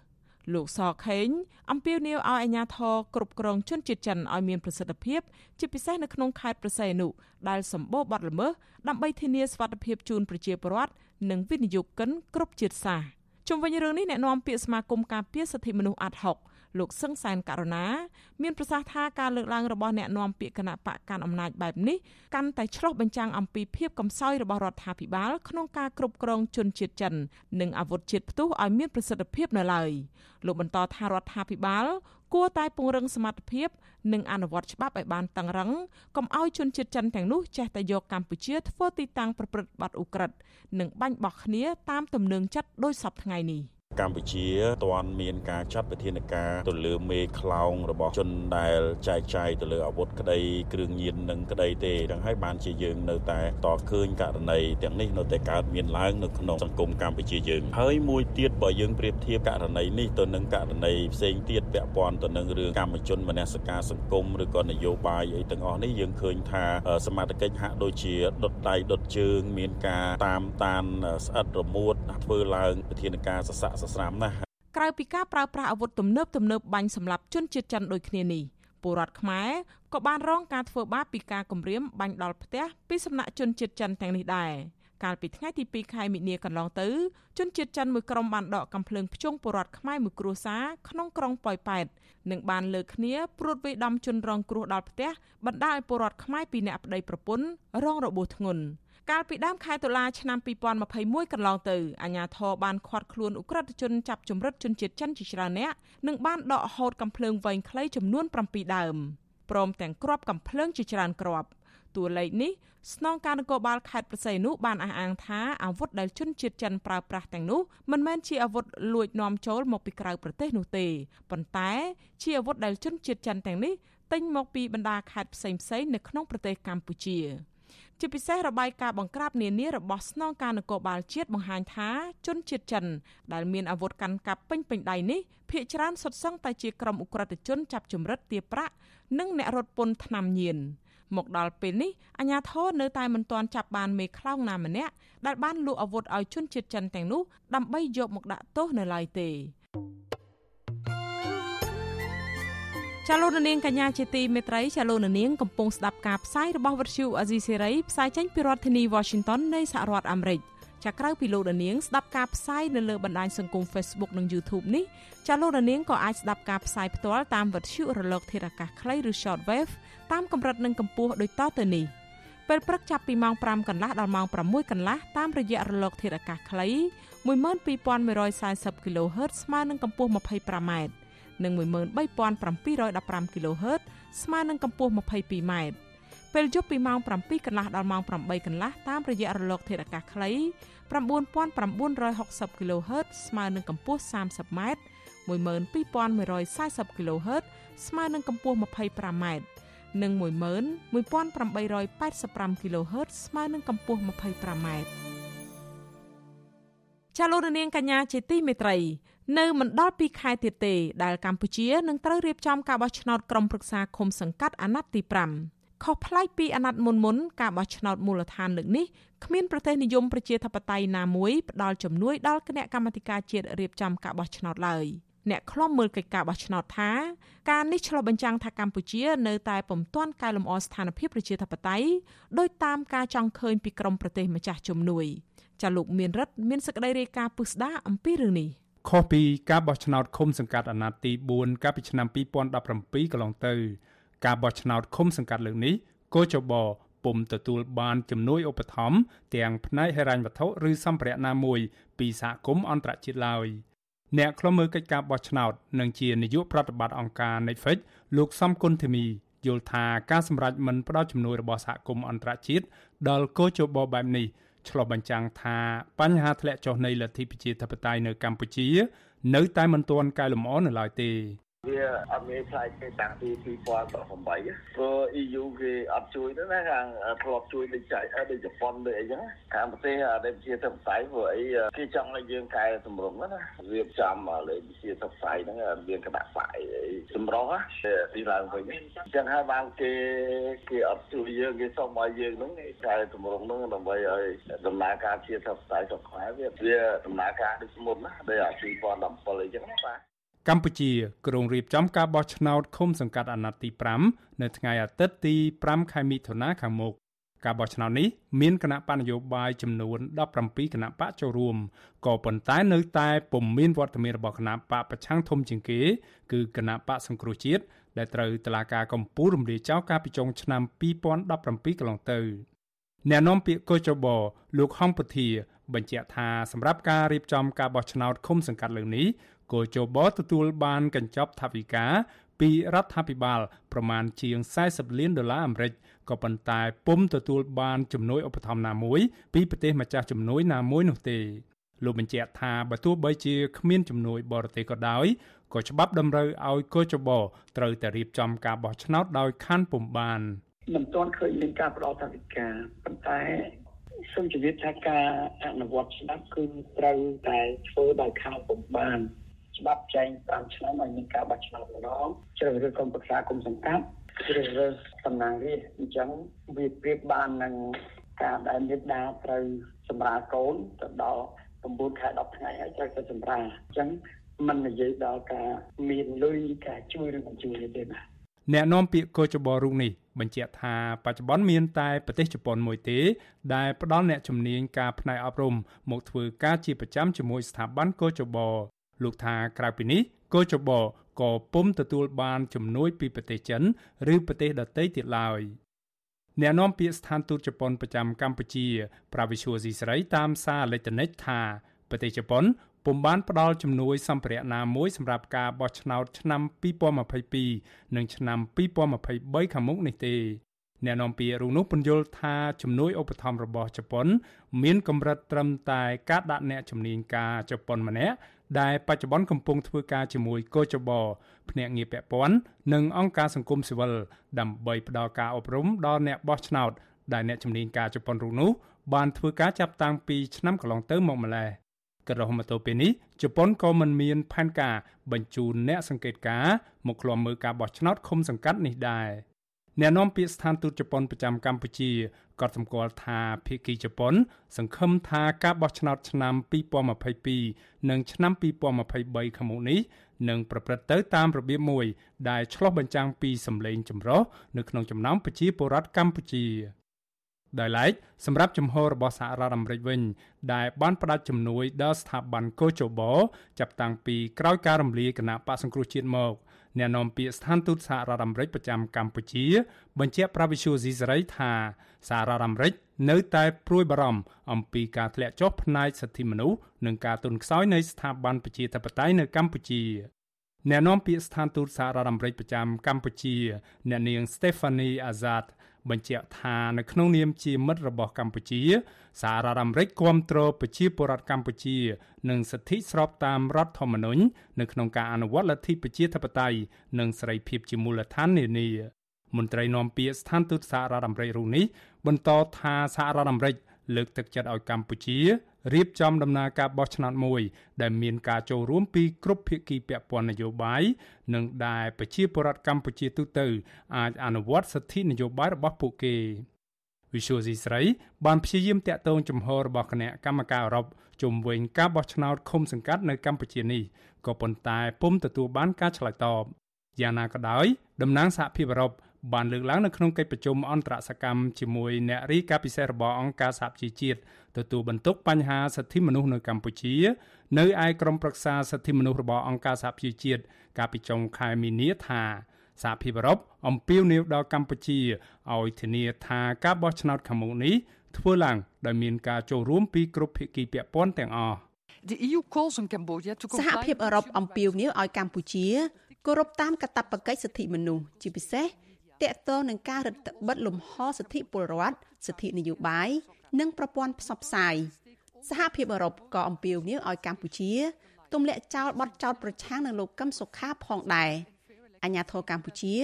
A: លោកសខេងអំពាវនាវឲ្យអាជ្ញាធរគ្រប់គ្រងជនជាតិចិនឲ្យមានប្រសិទ្ធភាព ជាពិសេសនៅក្នុងខេត្តប្រស័យអនុដែលសម្បូរបទល្មើសដើម្បីធានាសុវត្ថិភាពជូនប្រជាពលរដ្ឋនិងវិនិយោគិនគ្រប់ជាតិសាសន៍ជុំវិញរឿងនេះអ្នកនាំពាក្យសមាគមការពារសិទ្ធិមនុស្សអាត់ហុក លោកសឹងសែនករណាមានប្រសាសន៍ថាការលើកឡើងរបស់អ្នកនាំពាក្យគណៈបកកាន់អំណាចបែបនេះកាន់តែឆ្លុះបញ្ចាំងអំពីភាពកំសោយរបស់រដ្ឋាភិបាលក្នុងការគ្រប់គ្រងជនជាតិចិន និងអាវុធជាតិផ្ទុះឲ្យមានប្រសិទ្ធភាពនៅឡើយលោកបន្តថារដ្ឋាភិបាលគួរតែពង្រឹងសមត្ថភាពនិងអនុវត្តច្បាប់ឲ្យបានតឹងរឹងកុំឲ្យជនជាតិចិនទាំងនោះចេះតែយកកម្ពុជាធ្វើទីតាំងប្រព្រឹត្តបទឧក្រិដ្ឋនិងបាញ់បោះគ្នាតាមទំនឹងចិត្តដោយសពថ្ងៃនេះ។
I: កម្ពុជាទាន់មានការចាត់វិធានការទៅលើមេខ្លោងរបស់ជនដែលចែកចាយទៅលើអាវុធក្តីគ្រឿងញៀននិងក្តីទេទាំងហើយបានជាយើងនៅតែតឃើញករណីទាំងនេះនៅតែកើតមានឡើងនៅក្នុងសង្គមកម្ពុជាយើងហើយមួយទៀតបើយើងប្រៀបធៀបករណីនេះទៅនឹងករណីផ្សេងទៀតពាក់ព័ន្ធទៅនឹងរឿងកម្មជនមនសិការសង្គមឬក៏នយោបាយអីទាំងអស់នេះយើងឃើញថាសមត្ថកិច្ចហាក់ដូចជាដុតដៃដុតជើង មានការតាមតានស្អិតរមួត ធ្វើឡើងវិធានការសស័កសស្រាមណាស់
A: ក្រៅពីការប្រើប្រាស់អាវុធទំនើបទំនើបបាញ់សម្លាប់ជនជាតិចិនដូចគ្នានេះពលរដ្ឋខ្មែរក៏បានរងការធ្វើបាបពីការគំរាមបាញ់ដល់ផ្ទះពីសំណាក់ជនជាតិចិនទាំងនេះដែរកាលពីថ្ងៃទី2ខែមិនិនាកន្លងទៅជនជាតិចិនមួយក្រុមបានដកកំភ្លើងភ្ជង់ពលរដ្ឋខ្មែរមួយគ្រួសារក្នុងក្រុងប៉ោយប៉ែតនិងបានលើកគ្នាព្រួតវាយដំជនរងគ្រោះដល់ផ្ទះបណ្ដាលឲ្យពលរដ្ឋខ្មែរពីរនាក់ប្តីប្រពន្ធរងរបួសធ្ងន់ កាលពីដើមខែតុលាឆ្នាំ2021កន្លងទៅអាជ្ញាធរបានឃាត់ខ្លួនអ ுக ្រិតជនចាប់ជំរិតជនជាតិចិនជាច្រើនអ្នកនិងបានដកហូតកំភ្លើងវែងខ្លីចំនួន7ដើមព្រមទាំងគ្រាប់កំភ្លើងជាច្រើនគ្រាប់តួលេខនេះស្នងការនគរបាលខេត្តប្រស័យនោះបានអះអាងថាអាវុធដែលជនជាតិចិនប្រើប្រាស់ទាំងនោះមិនមែនជាអាវុធលួចនាំចូលមកពីក្រៅប្រទេសនោះទេប៉ុន្តែជាអាវុធដែលជនជាតិចិនទាំងនេះទិញមកពីបណ្ដាខេត្តផ្សេងៗនៅក្នុងប្រទេសកម្ពុជា។ ជាពិសេសរបាយការណ៍បង្ក្រាបនានារបស់ស្នងការនគរបាលជាតិបង្ហាញថាជនជាតិចិន ដែលមានអាវុធកាន់កាប់ពេញពេញដៃនេះភ ieck ច្រើនសុទ្ធសឹងតែជាក្រុមអ ுக ្រិតជនចាប់ចម្រិតទារប្រាក់និងអ្នករត់ពន្ធថ្នាំញៀនមកដល់ពេលនេះអាជ្ញាធរនៅតែមិនទាន់ចាប់បានមេខ្លោងណាម្នាក់ដែលបានលក់អាវុធឲ្យជនជាតិចិនទាំងនោះដើម្បីយកមកដាក់ទោសនៅឡើយទេ ចាលោកនាងកញ្ញាជាទីមេត្រីចាលោកនាងកំពុងស្ដាប់ការផ្សាយរបស់វិទ្យុអាស៊ីសេរីផ្សាយចេញពីរដ្ឋធានី Washington នៃសហរដ្ឋអាមេរិកចាក្រៅពីលោកនាងស្ដាប់ការផ្សាយនៅលើបណ្ដាញសង្គម Facebook និង YouTube នេះចាលោកនាងក៏អាចស្ដាប់ការផ្សាយផ្ទាល់តាមវិទ្យុរលកធាតុអាកាសខ្លីឬ Shortwave តាមកម្រិតនិងកម្ពស់ដូចតទៅនេះពេលព្រឹកចាប់ពីម៉ោង5កន្លះដល់ម៉ោង6កន្លះតាមរយៈរលកធាតុអាកាសខ្លី12140 kHz ស្មើនឹងកម្ពស់ 25m និង13715 kHz ស្មើនឹងកម្ពស់ 22m ពេលយប់ពីម៉ោង7កន្លះដល់ម៉ោង8កន្លះតាមរយៈរលកធាតុអាកាសខ្លី9960 kHz ស្មើនឹងកម្ពស់ 30m 12140 kHz ស្មើនឹងកម្ពស់ 25m និង11885 kHz ស្មើនឹងកម្ពស់ 25m ចាលោកនាងកញ្ញាជាទីមេត្រី នៅមិនដល់2ខែទៀតទេដែលកម្ពុជានឹងត្រូវរៀបចំការបោះឆ្នោតក្រុមប្រឹក្សាឃុំសង្កាត់អាណត្តិទី5ខុសប្លែកពីអាណត្តិមុនមុនការបោះឆ្នោតមូលដ្ឋានលើកនេះគ្មានប្រទេសនិយមប្រជាធិបតេយ្យណាមួយផ្ដល់ជំនួយដល់គណៈកម្មាធិការជាតិរៀបចំការបោះឆ្នោតឡើយអ្នកខ្លំមើលកិច្ចការបោះឆ្នោតថាការនេះឆ្លុះបញ្ចាំងថាកម្ពុជានៅតែពុំទាន់កែលម្អស្ថានភាពប្រជាធិបតេយ្យដោយតាមការចង់ឃើញពីក្រមប្រទេសម្ចាស់ជំនួយចាលោកមានរិទ្ធមានសេចក្តីរាយការណ៍ពុស្ដាអំពីរឿងនេះ
O: ខុសពីការបោះឆ្នោតឃុំសង្កាត់អាណត្តិទី4កាលពីឆ្នាំ2017កន្លងទៅ ការបោះឆ្នោតឃុំសង្កាត់លើកនេះកោចបពុំទទួលបានជំនួយឧបត្ថម្ភទាំងផ្នែកហិរញ្ញវត្ថុឬសម្ភារៈណាមួយ ពីសហគមន៍អន្តរជាតិឡើយអ្នកខ្លំមើលកិច្ចការបោះឆ្នោតនិងជានាយកប្រតិបត្តិអង្គការ Netflix លោកសំគុណធីមីយល់ថាការសម្រេចមិនផ្ដល់ជំនួយរបស់សហគមន៍អន្តរជាតិដល់កោជបបែបនេះ ឆ្លុះបញ្ចាំងថាបញ្ហាធ្លាក់ចុះនៃលទ្ធិប្រជាធិបតេយ្យនៅកម្ពុជា នៅតែមិនទាន់កែលម្អនៅឡើយទេ
P: វាអត់មានផ្លាយទេតាំងពី2018ព្រោះ EU គេអត់ជួយទេណាខាងធ្លាប់ជួយដូចចៃដូចជប៉ុនដូចអីចឹងខាងប្រទេសដែលជាធិបតេយ្យព្រោះអីគេចង់ឲ្យយើងកែតម្រង់ណារៀបចំលេខវិជាធិបតេយ្យហ្នឹងមានគណៈបកអីសម្រោះទីឡើងវិញអញ្ចឹងហើយបានគេគេអត់ជួយយើងគេសុំឲ្យយើងហ្នឹងកែតម្រង់ហ្នឹងដើម្បីឲ្យដំណើរការជាធិបតេយ្យរបស់ខ្មែរវាវាដំណើរការដូចមុនណាដូចអា2017អីចឹងណាបាទ
O: កម្ពុជាក្រុងរៀបចំការបោះឆ្នោតឃុំសង្កាត់អាណត្តិទី5នៅថ្ងៃអាទិត្យទី5ខែមិថុនាខាងមុខការបោះឆ្នោតនេះមានគណៈបកនយោបាយចំនួន17គណៈបកចូលរួមក៏ប៉ុន្តែនៅតែពុំមានវត្តមានរបស់គណៈបកប្រឆាំងធំជាងគេ គឺគណៈបកសង្គ្រោះជាតិដែលត្រូវតឡាការកម្ពុជារំលាយចោលកាលពីចុងឆ្នាំ2017កន្លងទៅអ្នកនាំពាក្យកោចបលោកហងពធាបញ្ជាក់ថាសម្រាប់ការរៀបចំការបោះឆ្នោតឃុំសង្កាត់លើកនេះ គោចបទទួលបានកញ្ចប់ថវិកាពីរដ្ឋាភិបាលប្រមាណជាង40លានដុល្លារអាមេរិកក៏ប៉ុន្តែពុំទទួលបានជំនួយឧបត្ថម្ភណាមួយពីប្រទេសម្ចាស់ជំនួយណាមួយនោះទេលោកបញ្ជាក់ថាបើទោះបីជាគ្មានជំនួយបរទេសក៏ដោយក៏ច្បាប់តម្រូវឲ្យកោចបត្រូវតែរៀបចំការបោះឆ្នោតដោយខណ្ឌពុំបាន
H: មិនទាន់ឃើញមានការផ្ដល់ថវិកាប៉ុន្តែសូមជម្រាបថាការអនុវត្តច្បាប់គឺត្រូវតែធ្វើដោយខណ្ឌពុំបាន ច្បាប់ចែង5ឆ្នាំឲ្យមានការបោះឆ្នោតម្ដងជ្រើសរើសក្រុមប្រឹក្សាគុំសង្កាត់ជ្រើសរើសតំណាងរាស្ត្រអញ្ចឹងវាប្រៀបបាននឹងការដែលមេដាត្រូវសម្រាលកូនទៅដល់9ខែ10ថ្ងៃហើយត្រូវទៅសម្រាលអញ្ចឹងมันនិយាយដល់ការមានលុយការជួយឬមិនជួយទេបាទ
O: អ្នកនាំពាក្យកោចបរូបនេះបញ្ជាក់ថាបច្ចុប្បន្នមានតែប្រទេសជប៉ុនមួយទេ ដែលផ្ដល់អ្នកជំនាញការផ្នែកអប់រំមកធ្វើការជាប្រចាំជាមួយស្ថាប័នកោចប លោកថាក្រៅពីនេះកោចបក៏ពុំទទួលបានជំនួយពីប្រទេសចិន ឬប្រទេសដទៃទៀតឡើយអ្នកនាំពាក្យស្ថានទូតជប៉ុនប្រចាំកម្ពុជាប្រាវិឈូស៊ីស្រីតាមសារអេឡិចត្រូនិកថាប្រទេសជប៉ុនពុំបានផ្ដល់ជំនួយសម្ភារៈណាមួយសម្រាប់ការបោះឆ្នោតឆ្នាំ2022និងឆ្នាំ2023ខាងមុខនេះទេអ្នកនាំពាក្យរូបនោះពន្យល់ថាជំនួយឧបត្ថម្ភរបស់ជប៉ុន មានកម្រិតត្រឹមតែការដាក់អ្នកជំនាញការជប៉ុនម្នាក់ ដែលបច្ចុប្បន្នកំពុងធ្វើការជាមួយកោចបភ្នាក់ងារពាក់ព័ន្ធនិងអង្គការសង្គមស៊ីវិលដើម្បីផ្តល់ការអប់រំដល់អ្នកបោះឆ្នោតដែលអ្នកជំនាញការជប៉ុនរូបនោះបានធ្វើការចាប់តាំងពីឆ្នាំកន្លងទៅមកម្ល៉េះក៏រហូតមកទល់ពេលនេះជប៉ុនក៏មិនមានផែនការបញ្ជូនអ្នកសង្កេតការណ៍មកឃ្លាំមើលការបោះឆ្នោតឃុំសង្កាត់នេះដែរ អ្នកនាំពាក្យស្ថានទូតជប៉ុនប្រចាំកម្ពុជាក៏សម្គាល់ថាភាគីជប៉ុន សង្ឃឹមថាការបោះឆ្នោតឆ្នាំ2022និងឆ្នាំ2023ខាងមុខនេះនឹងប្រព្រឹត្តទៅតាមរបៀបមួយ ដែលឆ្លុះបញ្ចាំងពីសម្លេងចម្រុះនៅក្នុងចំណោមប្រជាពលរដ្ឋកម្ពុជាដោយឡែកសម្រាប់ជំហររបស់សហរដ្ឋអាមេរិកវិញ ដែលបានផ្ដល់ជំនួយដល់ស្ថាប័នកោជបចាប់តាំងពីក្រោយការរំលាយគណៈបកសង្គ្រោះជាតិមក អ្នកនាំពាក្យស្ថានទូតសហរដ្ឋអាមេរិកប្រចាំកម្ពុជា បញ្ជាក់ប្រាវិសុយស៊ីសេរីថាសហរដ្ឋអាមេរិកនៅតែព្រួយបារម្ភអំពីការធ្លាក់ចុះផ្នែកសិទ្ធិមនុស្សនិងការទន់ខ្សោយនៃស្ថាប័នប្រជាធិបតេយ្យនៅកម្ពុជាអ្នកនាំពាក្យស្ថានទូតសហរដ្ឋអាមេរិកប្រចាំកម្ពុជាអ្នកនាង Stephanie Azad បញ្ជាក់ថានៅក្នុងនាមជាមិត្តរបស់កម្ពុជាសហរដ្ឋអាមេរិកគាំទ្រប្រជាពលរដ្ឋកម្ពុជា និងសិទ្ធិស្របតាមរដ្ឋធម្មនុញ្ញនៅក្នុងការអនុវត្តលទ្ធិប្រជាធិបតេយ្យនិងសេរីភាពជាមូលដ្ឋាននានាមន្ត្រីនាំពាក្យស្ថានទូតសហរដ្ឋអាមេរិករូបនេះបន្តថាសហរដ្ឋអាមេរិកលើកទឹកចិត្តឲ្យកម្ពុជា រៀបចំដំណើរការបោះឆ្នោតមួយ ដែលមានការចូលរួមពីគ្រប់ភាគីពាក់ព័ន្ធនយោបាយនិងដែលប្រជាពលរដ្ឋកម្ពុជាទូទៅ អាចអនុវត្តសិទ្ធិនយោបាយរបស់ពួកគេវិសុយស៊ីស្រីបានព្យាយាមតាក់ទងជំហររបស់គណៈកម្មការអឺរ៉ុបជុំវិញការបោះឆ្នោតឃុំសង្កាត់នៅកម្ពុជានេះក៏ប៉ុន្តែពុំទទួលបានការឆ្លើយតបយ៉ាងណាក៏ដោយតំណាងសហភាពអឺរ៉ុប បានលើកឡើងនៅក្នុងកិច្ចប្រជុំអន្តរសកម្មជាមួយអ្នករីកាពិសេសរបស់អង្គការសហប្រជាជាតិទទួលបន្ទុកបញ្ហាសិទ្ធិមនុស្សនៅកម្ពុជា នៅឯក្រមប្រឹក្សាសិទ្ធិមនុស្សរបស់អង្គការសហប្រជាជាតិកាលពីចុងខែមីនាថាសហភាពអឺរ៉ុបអំពាវនាវដល់កម្ពុជាឲ្យធានាថាការបោះឆ្នោតខាងមុខនេះធ្វើឡើងដោយមានការចូលរួមពីគ្រប់ភាគីពាក់ព័ន្ធទាំងអស់
F: សហភាពអឺរ៉ុបអំពាវនាវឲ្យកម្ពុជាគោរពតាមកាតព្វកិច្ចសិទ្ធិមនុស្សជាពិសេស តកតងនឹងការរឹតបន្តឹងលំហសិទ្ធិពលរដ្ឋសិទ្ធិនយោបាយនិងប្រព័ន្ធផ្សព្វផ្សាយសហភាពអឺរ៉ុបក៏អំពាវនាវឲ្យកម្ពុជាទម្លាក់ចោលបទចោទប្រឆាំងនឹងលោកកឹមសុខាផងដែរអាញាធរកម្ពុជា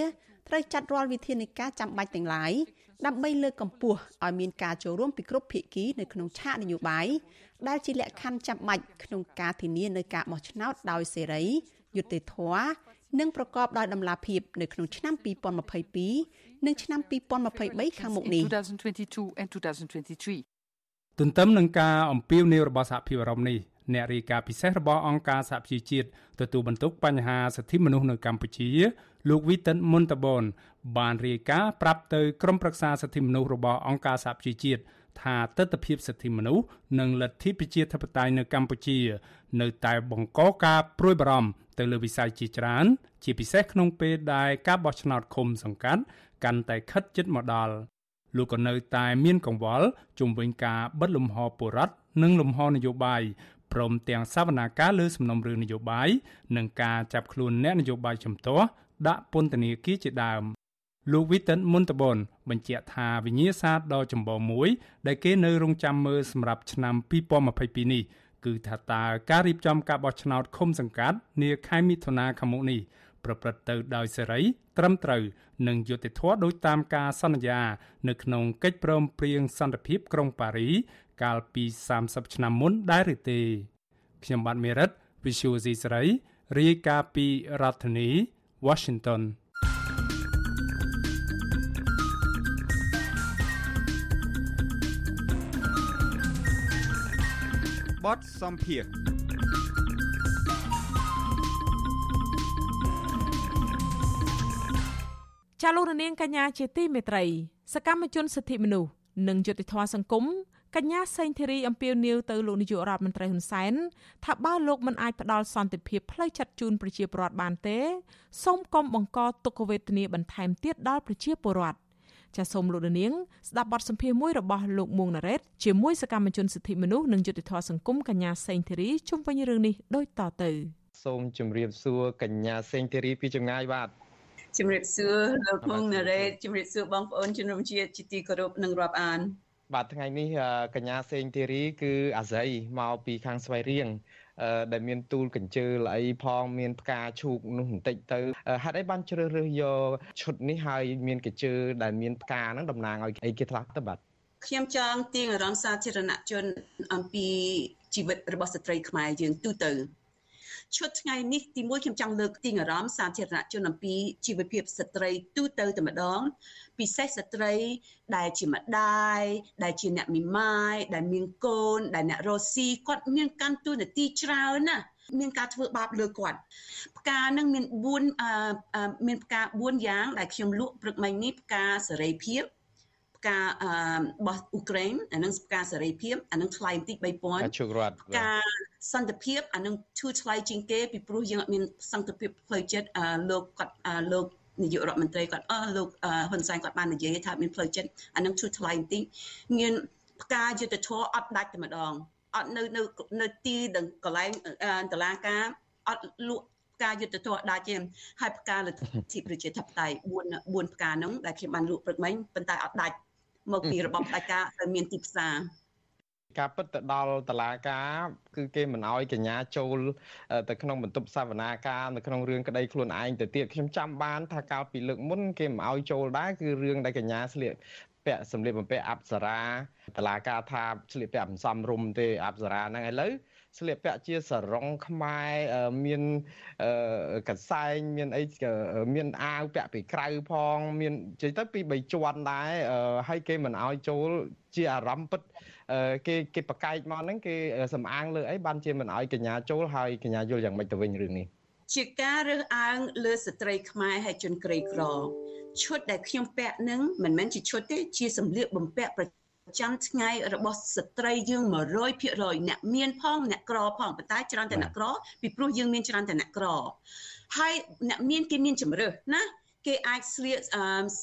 F: ត្រូវចាត់រាល់វិធានការចាំបាច់ទាំងឡាយដើម្បីលើកកម្ពស់ឲ្យមានការចូលរួមពីគ្រប់ភាគីនៅក្នុងឆាកនយោបាយដែលជាលក្ខខណ្ឌចាំបាច់ក្នុងការធានានៅការបោះឆ្នោតដោយសេរីយុត្តិធម៌ និងប្រកបដោយតម្លាភាពនៅក្នុងឆ្នាំ2022និងឆ្នាំ2023ខាងមុខនេះ
O: ទន្ទឹមនឹងការអំពាវនាវរបស់សហភាពអឺរ៉ុបនេះអ្នករាយការណ៍ពិសេសរបស់អង្គការសហប្រជាជាតិទទួលបន្ទុកបញ្ហាសិទ្ធិមនុស្សនៅកម្ពុជា លោក Witan Montabon បានរាយការណ៍ប្រាប់ទៅក្រុមប្រឹក្សាសិទ្ធិមនុស្សរបស់អង្គការសហប្រជាជាតិ ថាទស្សនវិជ្ជាសិទ្ធិមនុស្សនិងលទ្ធិប្រជាធិបតេយ្យនៅកម្ពុជា នៅតែបង្កការព្រួយបារម្ភទៅលើវិស័យជាច្រើន ជាពិសេសក្នុងពេលដែលការបោះឆ្នោតឃុំសង្កាត់កាន់តែខិតជិតមកដល់លោកក៏នៅតែមានកង្វល់ជុំវិញការបិទលំហបុរដ្ឋនិងលំហនយោបាយព្រមទាំងសវនាការលើសំណុំរឿងនយោបាយនិងការចាប់ខ្លួនអ្នកនយោបាយជំទាស់ដាក់ពន្ធនាគារជាដើម លោក Witan Montabon បញ្ជាក់ថាវិញ្ញាសាដ៏ចម្បងមួយ ដែលគេនៅរងចាំមើលសម្រាប់ឆ្នាំ2022នេះគឺថាតើការរៀបចំការបោះឆ្នោតឃុំសង្កាត់នាខែមិថុនាខាងមុខនេះប្រព្រឹត្តទៅដោយសេរី ត្រឹមត្រូវ និងយុត្តិធម៌ដោយតាមការសន្យា នៅក្នុងកិច្ចព្រមព្រៀងសន្តិភាពក្រុងប៉ារី កាលពី30ឆ្នាំមុនដែរឬទេខ្ញុំបាទមេរិត Visual C ស្រីរាយការណ៍ពីរដ្ឋធានី Washington
Q: បទសំភារ
A: ចាលោករនាងកញ្ញាជាទីមេត្រី សកម្មជនសិទ្ធិមនុស្សនិងយុត្តិធម៌សង្គមកញ្ញាសេងធីរីអំពាវនាវទៅលោកនាយករដ្ឋមន្ត្រីហ៊ុនសែនថាបើលោកមិនអាចផ្ដល់សន្តិភាពផ្លូវចិត្តជូនប្រជាពលរដ្ឋបានទេសូមកុំបង្កទុក្ខវេទនាបន្ថែមទៀតដល់ប្រជាពលរដ្ឋ ចាសសូមលោកនាងស្ដាប់បទសម្ភាសន៍មួយរបស់លោកមួងណារ៉េតជាមួយសកម្មជនសិទ្ធិមនុស្សនិងយុត្តិធម៌សង្គមកញ្ញាសេងធីរីជុំវិញរឿងនេះដូចតទៅ
R: សូមជម្រាបសួរកញ្ញាសេងធីរីពីចម្ងាយបាទ
S: ជំរាបសួរលោកមួងណារ៉េតជំរាបសួរបងប្អូនជនរួមជាតិជាទីគោរពនិងរាប់អាន
R: បាទថ្ងៃនេះកញ្ញាសេងធីរីគឺអាស័យមកពីខាងស្វាយរៀង ដែលមានទូលកញ្ជើល្អីផងមានផ្កាឈូកនោះបន្តិចទៅហេតុអីបានជ្រើសរើសយកឈុតនេះហើយមានកញ្ជើដែលមានផ្កាហ្នឹងតំណាងឲ្យអីគេខ្លះទៅបាទ
S: ខ្ញុំចង់ទាញអារម្មណ៍សាធារណជនអំពីជីវិតរបស់ស្ត្រីខ្មែរយើងទូទៅ ឈុតថ្ងៃនេះទីមួយខ្ញុំចង់លើកទីអារម្មណ៍សាធារណជនអំពីជីវភាពស្ត្រីទូទៅតែម្ដង ពិសេសស្ត្រីដែលជាម្ដាយដែលជាអ្នកមីម៉ាយដែលមានកូន ដែលអ្នករស់ស៊ីគាត់មានកាន់តួនាទីច្រើនណាស់មានការធ្វើបាបលើគាត់ផ្កានឹងមាន4មានផ្កា4យ៉ាងដែលខ្ញុំលក់ព្រឹកមិញនេះផ្កាសេរីភាព ផ្ការបស់អ៊ុក្រែនអានឹងផ្កាសេរីភាពអានឹងថ្លៃបន្តិច3000
R: ជោគរត
S: ផ្កាសន្តិភាពអានឹងធូរថ្លៃជាងគេពីព្រោះយើងអត់មានសន្តិភាពផ្លូវចិត្តលោកគាត់លោកនាយករដ្ឋមន្ត្រីគាត់អស់លោកហ៊ុនសែនគាត់បាននិយាយថាមានផ្លូវចិត្តអានឹងធូរថ្លៃបន្តិចមានផ្កាយុទ្ធធរអត់ដាច់តែម្ដងអត់នៅនៅនៅទីកន្លែងតឡាការអត់លក់ផ្កាយុទ្ធធរដាច់ទេហើយផ្កាលទ្ធិប្រជាធិបតេយ្យ4 4ផ្កាហ្នឹងដែលខ្ញុំបានលក់ព្រឹកមិញប៉ុន្តែអត់ដាច់ មកពីរបបផ្ដាច់ការហើយមានទីផ្សារ
R: ការពិតទៅដល់តឡាការ គឺគេមិនអោយកញ្ញាចូលទៅក្នុងបន្ទប់សវនាការនៅក្នុងរឿងក្តីខ្លួនឯងទៅទៀតខ្ញុំចាំបានថាកាលពីលើកមុនគេមិនអោយចូលដែរគឺរឿងដែលកញ្ញាស្លៀកពាក់សម្លៀកបំពាក់អប្សរាតឡាការថាស្លៀកពាក់មិនសមរម្យទេអប្សរាហ្នឹងឥឡូវ ស្លៀកពាក់ជាសរងខ្មែរមានកសែងមានអីមានអាវពាក់ពីក្រៅផង មាននិយាយទៅពី3ជាន់ដែរហើយគេមិនអោយចូលជាអារម្មណ៍ពិតគេគេប្រកែកមកហ្នឹងគេសំអាងលើអីបានជាមិនអោយកញ្ញាចូលហើយកញ្ញាយល់យ៉ាងម៉េចទៅវិញរឿងនេះ
S: ជាការរើសអើងលើស្ត្រីខ្មែរហើយជនក្រីក្រឈុតដែលខ្ញុំពាក់នឹងមិនមែនជាឈុតទេជាសម្លៀកបំពាក់ប្រ ចាំថ្ងៃរបស់ស្ត្រីយើង100%អ្នកមានផងអ្នកក្រផងប៉ុន្តែច្រើនតែអ្នកក្រពីព្រោះយើងមានច្រើនតែអ្នកក្រហើយអ្នកមានគេមានជំរើសណា គេអាចស្លៀក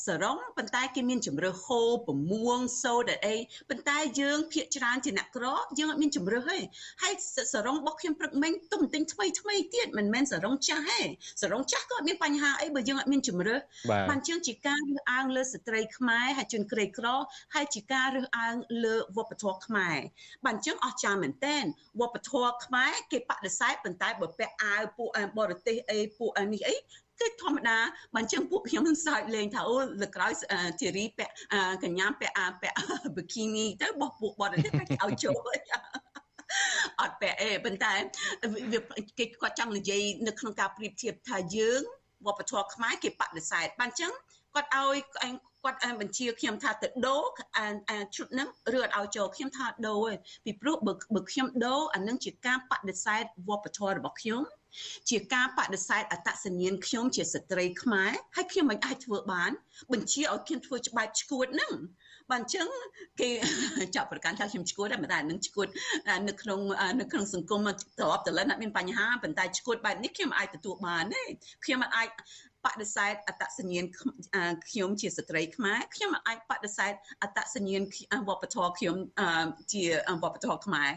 S: សរងប៉ុន្តែគេមានជំរើសហូបប្រមួងសូត្រអីប៉ុន្តែយើងភាកច្រើនជាអ្នកក្រយើងអត់មានជំរើសទេហើយសរងរបស់ខ្ញុំព្រឹកមិញទុំទិញថ្មីថ្មីទៀតមិនមែនសរងចាស់ទេសរងចាស់ក៏អត់មានបញ្ហាអីបើយើងអត់មានជំរើសបានជាងជាការរើសអើងលើស្ត្រីខ្មែរហើយជនក្រីក្រហើយជាការរើសអើងលើវប្បធម៌ខ្មែរបានជាងអស្ចារ្យមែនតែនវប្បធម៌ខ្មែរគេបដិសេធប៉ុន្តែបើពាក់អាវពួកបរទេសអីពួកនេះអី គឺធម្មតាបើអញ្ចឹងពួកខ្ញុំនឹងសើចលេងថាអូលើក្រោយធីរីពាក់កញ្ញាពាក់អាពាក់ប៊ីគីនីទៅបោះពួកបត់ទៅគេឲ្យចូលអត់ពាក់អេប៉ុន្តែវាគេគាត់ចង់និយាយនៅក្នុងការប្រៀបធៀបថាយើងវប្បធម៌ខ្មែរគេបដិសេធបានអញ្ចឹងគាត់ឲ្យគាត់បញ្ជាខ្ញុំថាទៅដូរឈុតហ្នឹងឬអត់ឲ្យចូលខ្ញុំថាដូរឯងពីព្រោះបើខ្ញុំដូរអានឹងជាការបដិសេធវប្បធម៌របស់ខ្ញុំ ជាការបដិសេធអត្តសញ្ញាណខ្ញុំជាស្ត្រីខ្មែរហើយខ្ញុំមិនអាចធ្វើបាន បញ្ជាឲ្យខ្ញុំធ្វើច្បាប់ឈួតហ្នឹងបាទអញ្ចឹងគេចាប់ប្រកាន់ថាខ្ញុំឈួតតែតែនឹងឈួតនៅក្នុងនៅក្នុងសង្គមត្រប់តលិនអត់មានបញ្ហាប៉ុន្តែឈួតបែបនេះខ្ញុំអាចទទួលបានទេខ្ញុំអាចបដិសេធអត្តសញ្ញាណខ្ញុំជាស្ត្រីខ្មែរខ្ញុំអាចបដិសេធអត្តសញ្ញាណវប្បធម៌ខ្ញុំជាវប្បធម៌ខ្មែរ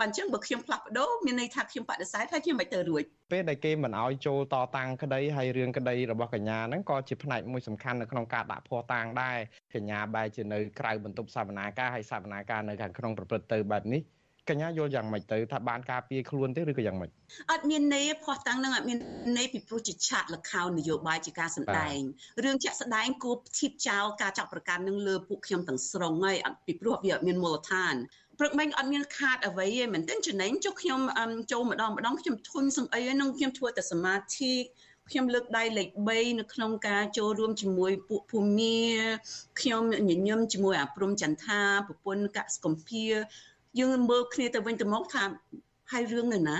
S: បាទអញ្ចឹងបើខ្ញុំផ្លាស់ប្ដូរមានន័យថាខ្ញុំបដិសេធហើយខ្ញុំមិនទៅរួច
R: ពេលដែលគេមិនអោយចូលតតាំងក្តីហើយរឿងក្តីរបស់កញ្ញាហ្នឹងក៏ជាផ្នែកមួយសំខាន់នៅក្នុងការដាក់ភ័ស្តុតាងដែរកញ្ញាបែរជានៅក្រៅបន្ទប់សវនាការហើយសវនាការនៅខាងក្នុងប្រព្រឹត្តទៅបែបនេះកញ្ញាយល់យ៉ាងម៉េចទៅថាបានការពារខ្លួនទេឬក៏យ៉ាងម៉េច
S: អត់មានន័យផោះតាំងនឹងអត់មានន័យពីព្រោះជាឆាតលខោននយោបាយជាការសម្ដែងរឿងជាក់ស្ដែងគួរធៀបចោលការចាប់ប្រកាន់នឹងលើពួកខ្ញុំទាំងស្រុងហើយពីព្រោះវាអត់មានមូលដ្ឋាន ព្រឹកមិញអត់មានខាតអ្វីទេមែនទែនចំណេញចុះខ្ញុំចូលម្ដងម្ដងខ្ញុំធុញសង្អីហ្នឹងខ្ញុំធ្វើតែសមាធិខ្ញុំលើកដៃលេខ3នៅក្នុងការចូលរួមជាមួយពួកភូមិខ្ញុំញញឹមជាមួយអាព្រំចន្ទថាប្រពន្ធកសកំភាយើងមើលគ្នាទៅវិញទៅមកថាហើយរឿងនៅណា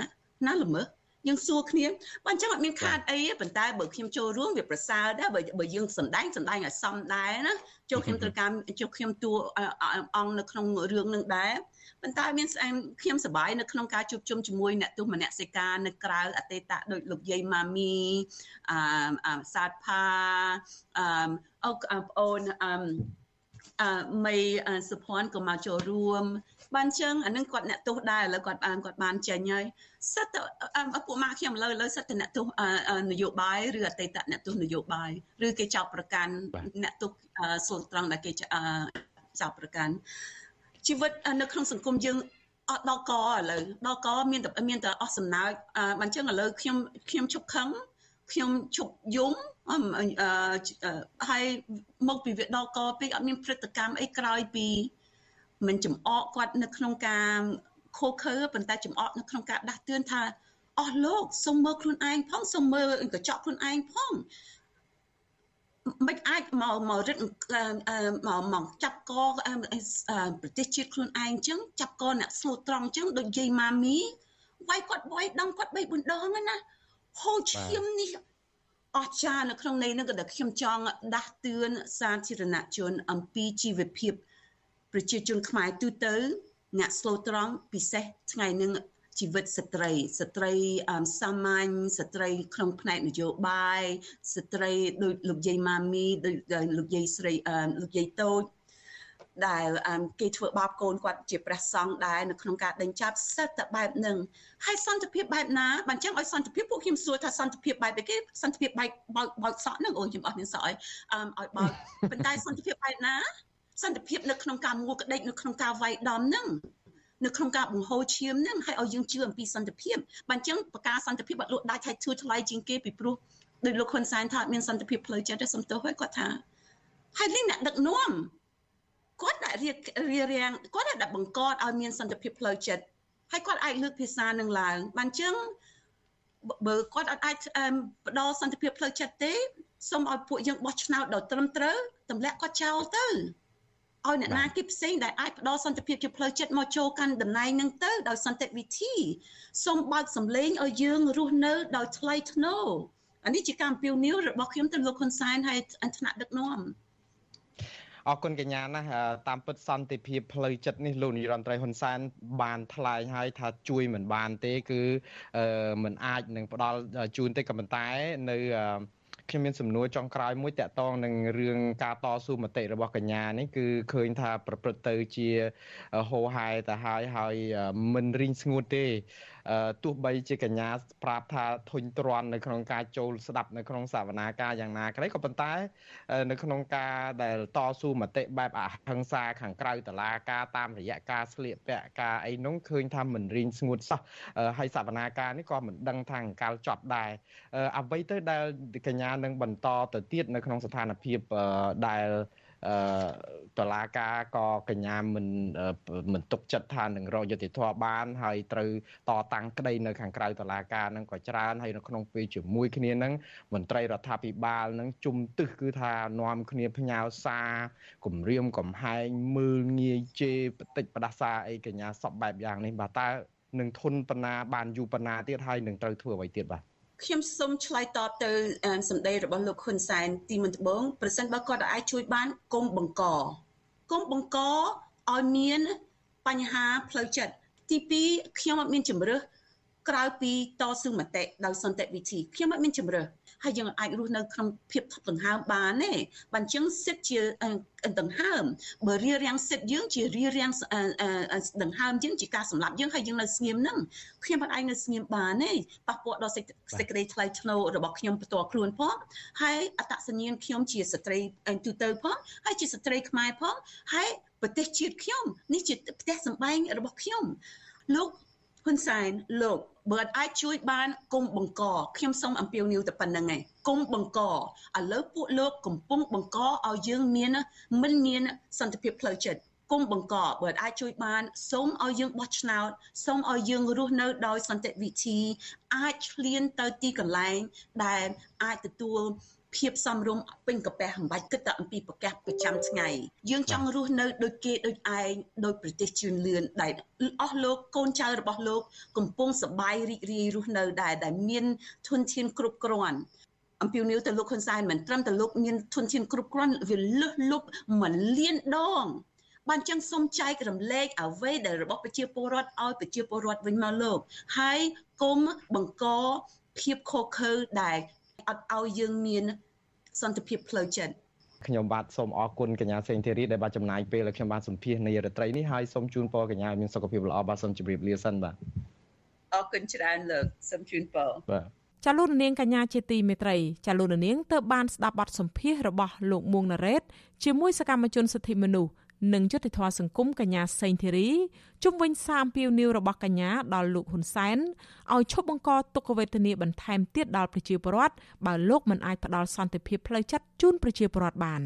S: ណាល្មើស យើងសួរគ្នាបើអញ្ចឹងអត់មានខាតអីទេប៉ុន្តែបើខ្ញុំចូលរួមវាប្រសើរដែរបើបើយើងសំដែងសំដែងឲ្យសមដែរណាចូលខ្ញុំត្រូវការចូលខ្ញុំតួអង្គនៅក្នុងរឿងនឹងដែរប៉ុន្តែមានស្អែមខ្ញុំសប្បាយនៅក្នុងការជួបជុំជាមួយអ្នកទស្សនសិកានៅក្រៅអតីតដូចលោកយាយម៉ាមីអឺសាទផាអឺអូប្អូនអឺអឺមីសុភ័ណ្ឌក៏មកចូលរួម បានចឹងអានឹងគាត់អ្នកទោសដែរឥឡូវគាត់បានគាត់បានចេញហើយសិតពួកម៉ាក់ខ្ញុំឥឡូវឥឡូវសិតតែអ្នកទោសនយោបាយឬអតីតអ្នកទោសនយោបាយឬគេចោទប្រកាន់អ្នកទោសសូនត្រង់ដែលគេចោទប្រកាន់ជីវិតនៅក្នុងសង្គមយើងអត់ដល់កឥឡូវដល់កមានតែមានតែអស់សំណើចបានចឹងឥឡូវខ្ញុំខ្ញុំឈប់ខឹងខ្ញុំឈប់យំហើយមកពីវាដល់កពេកអត់មានព្រឹត្តិកម្មអីក្រោយពី មិនចំអកគាត់នៅក្នុងការខូខើប៉ុន្តែចំអកនៅក្នុងការដាស់តឿនថាអស់លោកសុំមើលខ្លួនឯងផងសុំមើលកញ្ចក់ខ្លួនឯងផងមិនអាចមកមករឹតមកមកចាប់កប្រទេសជាតិខ្លួនឯងអញ្ចឹងចាប់កអ្នកស្លូតត្រង់អញ្ចឹងដូចយាយម៉ាមីវាយគាត់វាយដងគាត់3 4ដងណាហូរឈាមនេះអស្ចារ្យនៅក្នុងន័យហ្នឹងក៏ដែលខ្ញុំចង់ដាស់តឿនសាធារណជនអំពីជីវភាព ប្រជាជនខ្មែរទូទៅ អ្នកស្លូតត្រង់ពិសេសថ្ងៃនឹងជីវិតស្ត្រីស្ត្រីសាមញ្ញស្ត្រីក្នុងផ្នែកនយោបាយស្ត្រីដូចលោកយាយម៉ាមីដូចលោកយាយស្រីលោកយាយតូចដែលគេធ្វើបាបកូនគាត់ជាព្រះសង្ឃដែរនៅក្នុងការដេញចាប់សិតតែបែបហ្នឹងហើយសន្តិភាពបែបណាបានចឹងឲ្យសន្តិភាពពួកខ្ញុំសួរថាសន្តិភាពបែបគេសន្តិភាពបែបបោកបោកសក់ហ្នឹងអូខ្ញុំអត់មានសក់ឲ្យឲ្យបោកប៉ុន្តែសន្តិភាពបែបណា សន្តិភាពនៅក្នុងការមួក្តិចនៅក្នុងការវាយដំហ្នឹងនៅក្នុងការបង្ហូរឈាមហ្នឹងឲ្យឲ្យយើងជឿអំពីសន្តិភាពបើអញ្ចឹងប្រការសន្តិភាពបាត់លក់ដាច់ឲ្យធូរថ្លៃជាងគេពីព្រោះដោយលោកហ៊ុនសែនថាមានសន្តិភាពផ្លូវចិត្តទេសំទោសហើយគាត់ថាហើយនេះអ្នកដឹកនាំគាត់ដាក់រៀបរៀងគាត់ដាក់បង្កត់ឲ្យមានសន្តិភាពផ្លូវចិត្តហើយគាត់អាចលើកភាសានឹងឡើងបានអញ្ចឹងបើគាត់អាចផ្ដល់សន្តិភាពផ្លូវចិត្តទេសូមឲ្យពួកយើងបោះឆ្នោតដោយត្រឹមត្រូវទម្លាក់គាត់ចោលទៅ ឲ្យអ្នកណាគេផ្សេងដែលអាចផ្ដល់សន្តិភាពជាផ្លូវចិត្តមកចូលកាន់តំណែងនឹងទៅដោយសន្តិវិធីសូមបើកសម្លេងឲ្យយើងរស់នៅដោយថ្លៃថ្នូរអានេះជាការអំពាវនាវរបស់ខ្ញុំទៅលោកហ៊ុនសែនហើយថ្នាក់ដឹកនាំ
R: អរគុណកញ្ញាណាតាមពិតសន្តិភាពផ្លូវចិត្តនេះលោកនាយរដ្ឋមន្ត្រីហ៊ុនសែនបានថ្លែងហើយថាជួយមិនបានទេគឺមិនអាចនឹងផ្ដល់ជូនទេក៏ប៉ុន្តែនៅ ខ្ញុំមានសំណួរចុងក្រោយមួយតាក់ទងនឹងរឿងការតស៊ូមតិរបស់កញ្ញានេះគឺឃើញថាប្រព្រឹត្តទៅជាហោហែទៅហើយហើយមិនរីងស្ងួតទេ ទោះបីជាកញ្ញាប្រាប់ថាធុញទ្រាន់នៅក្នុងការចូលស្ដាប់នៅក្នុងសវនាការយ៉ាងណាក្តីក៏ប៉ុន្តែ នៅក្នុងការដែលតស៊ូមតិបែបអហិង្សាខាងក្រៅតឡាការតាមរយៈការស្លៀកពាក់ការអីនោះឃើញថាមិនរៀងស្ងួតសោះហើយសវនាការនេះក៏មិនដឹងថាអង្កលចប់ដែរអ្វីទៅដែលកញ្ញានឹងបន្តទៅទៀតនៅក្នុងស្ថានភាពដែល អឺតឡាការក៏កញ្ញាមិនមិនទុកចិត្តថានឹងរកយុតិធធបាន ហើយត្រូវតតាំងក្តីនៅខាងក្រៅតឡាការនឹងក៏ច្រើនហើយនៅក្នុងពេលជាមួយគ្នានឹងមន្ត្រីរដ្ឋាភិបាលនឹងជុំទឹះគឺថានាំគ្នាផ្ញើសារគម្រាមកំហែងមើលងាយជេរបតិចបដាសាអីកញ្ញាសពបែបយ៉ាងនេះបាទតើនឹងធន់បណ្ណាបានយូរបណ្ណាទៀតហើយនឹងត្រូវធ្វើអ្វីទៀតបាទ
S: ខ្ញុំសូមឆ្លើយតបទៅសម្ដីរបស់លោកហ៊ុនសែនទីមុនដំបូងប្រសិនបើគាត់អាចជួយបានគុំបង្កគុំបង្កឲ្យមានបញ្ហាផ្លូវចិត្តទី2ខ្ញុំអត់មានជំរឿសក្រៅពីតស៊ូមតិដោយសន្តិវិធីខ្ញុំអត់មានជំរឿស ហើយយើងអាចរស់នៅក្នុងភាពថប់ដង្ហើមបានទេបើអញ្ចឹងសិទ្ធជាដង្ហើមបើរៀបរៀងសិទ្ធយើងជារៀបរៀងដង្ហើមយើងជាការសម្លាប់យើងហើយយើងនៅស្ងៀមហ្នឹងខ្ញុំមិនអាចនៅស្ងៀមបានទេប៉ះពាល់ដល់សេចក្តីថ្លៃថ្នូររបស់ខ្ញុំផ្ទាល់ខ្លួនផងហើយអត្តសញ្ញាណខ្ញុំជាស្ត្រីទូទៅផងហើយជាស្ត្រីខ្មែរផងហើយប្រទេសជាតិខ្ញុំនេះជាផ្ទះសម្បែងរបស់ខ្ញុំលោកហ៊ុនសែនលោក បើអាចជួយបានគុំបង្កខ្ញុំសូមអំពាវនាវតែប៉ុណ្្នឹងឯងគុំបង្កឥឡូវពួកលោកកំពុងបង្កឲ្យយើងមានមិនមានសន្តិភាពផ្លូវចិត្តគុំបង្កបើអាចជួយបានសូមឲ្យយើងបោះឆ្នោតសូមឲ្យយើងរស់នៅដោយសន្តិវិធីអាចឆ្លៀនទៅទីកន្លែងដែលអាចទទួល ភាពសំរុំពេញកាពះមិនបាច់គិតតែអំពីប្រកាសប្រចាំថ្ងៃយើងចង់រស់នៅដូចគេដូចឯងដោយប្រទេសជឿនលឿនដែលអស់លោកកូនចៅរបស់លោក កំពុងសបាយរីករាយរស់នៅដែរដែលមានធនធានគ្រប់គ្រាន់អំពីនីវទៅលោកហ៊ុនសែនមិនត្រឹមតែលោកមានធនធានគ្រប់គ្រាន់វាលឹះលុបមួយលានដងបានចឹងសូមចែករំលែកអ្វីដែលរបស់ប្រជាពលរដ្ឋឲ្យប្រជាពលរដ្ឋវិញមកលោក ហើយគុំបង្កភាពខកខើដែល អត់ឲ្យយើងមានសន្តិភាពផ្លូវចិត្ត
R: ខ្ញុំបាទសូមអរគុណកញ្ញាសេងធីរីដែលបានចំណាយពេលឲ្យខ្ញុំបានសម្ភាសន៍នាយរដ្ឋីនេះហើយសូមជូនពរកញ្ញាឲ្យមានសុខភាពល្អបាទសូមជម្រាបលាសិនបាទ
S: អរគុណច្រើនលោកសូមជូនពរ
A: បាទចាលោកនាងកញ្ញាជាទីមេត្រីចាលោកនាងទៅបានស្ដាប់បទសម្ភាសរបស់លោកមួងណារ៉េតជាមួយសកម្មជនសិទ្ធិមនុស្ស និងយុទ្ធធរសង្គមកញ្ញាសេងធីរីជុំវិញសារអំពាវនាវរបស់កញ្ញាដល់លោកហ៊ុនសែនឲ្យឈប់បង្កទុក្ខវេទនាបន្ថែមទៀតដល់ប្រជាពលរដ្ឋបើលោកមិនអាចផ្ដល់សន្តិភាពផ្លូវចិត្តជូនប្រជាពលរដ្ឋបាន។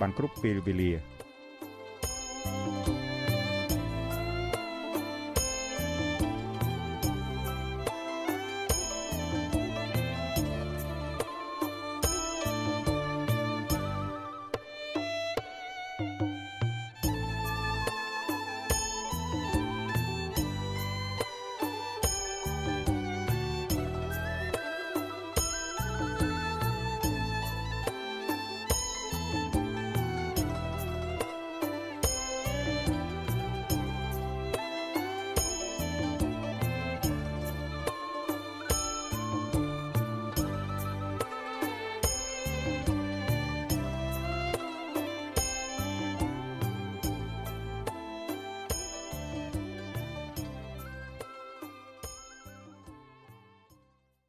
Q: បានគ្រប់ពេលវេលា thank you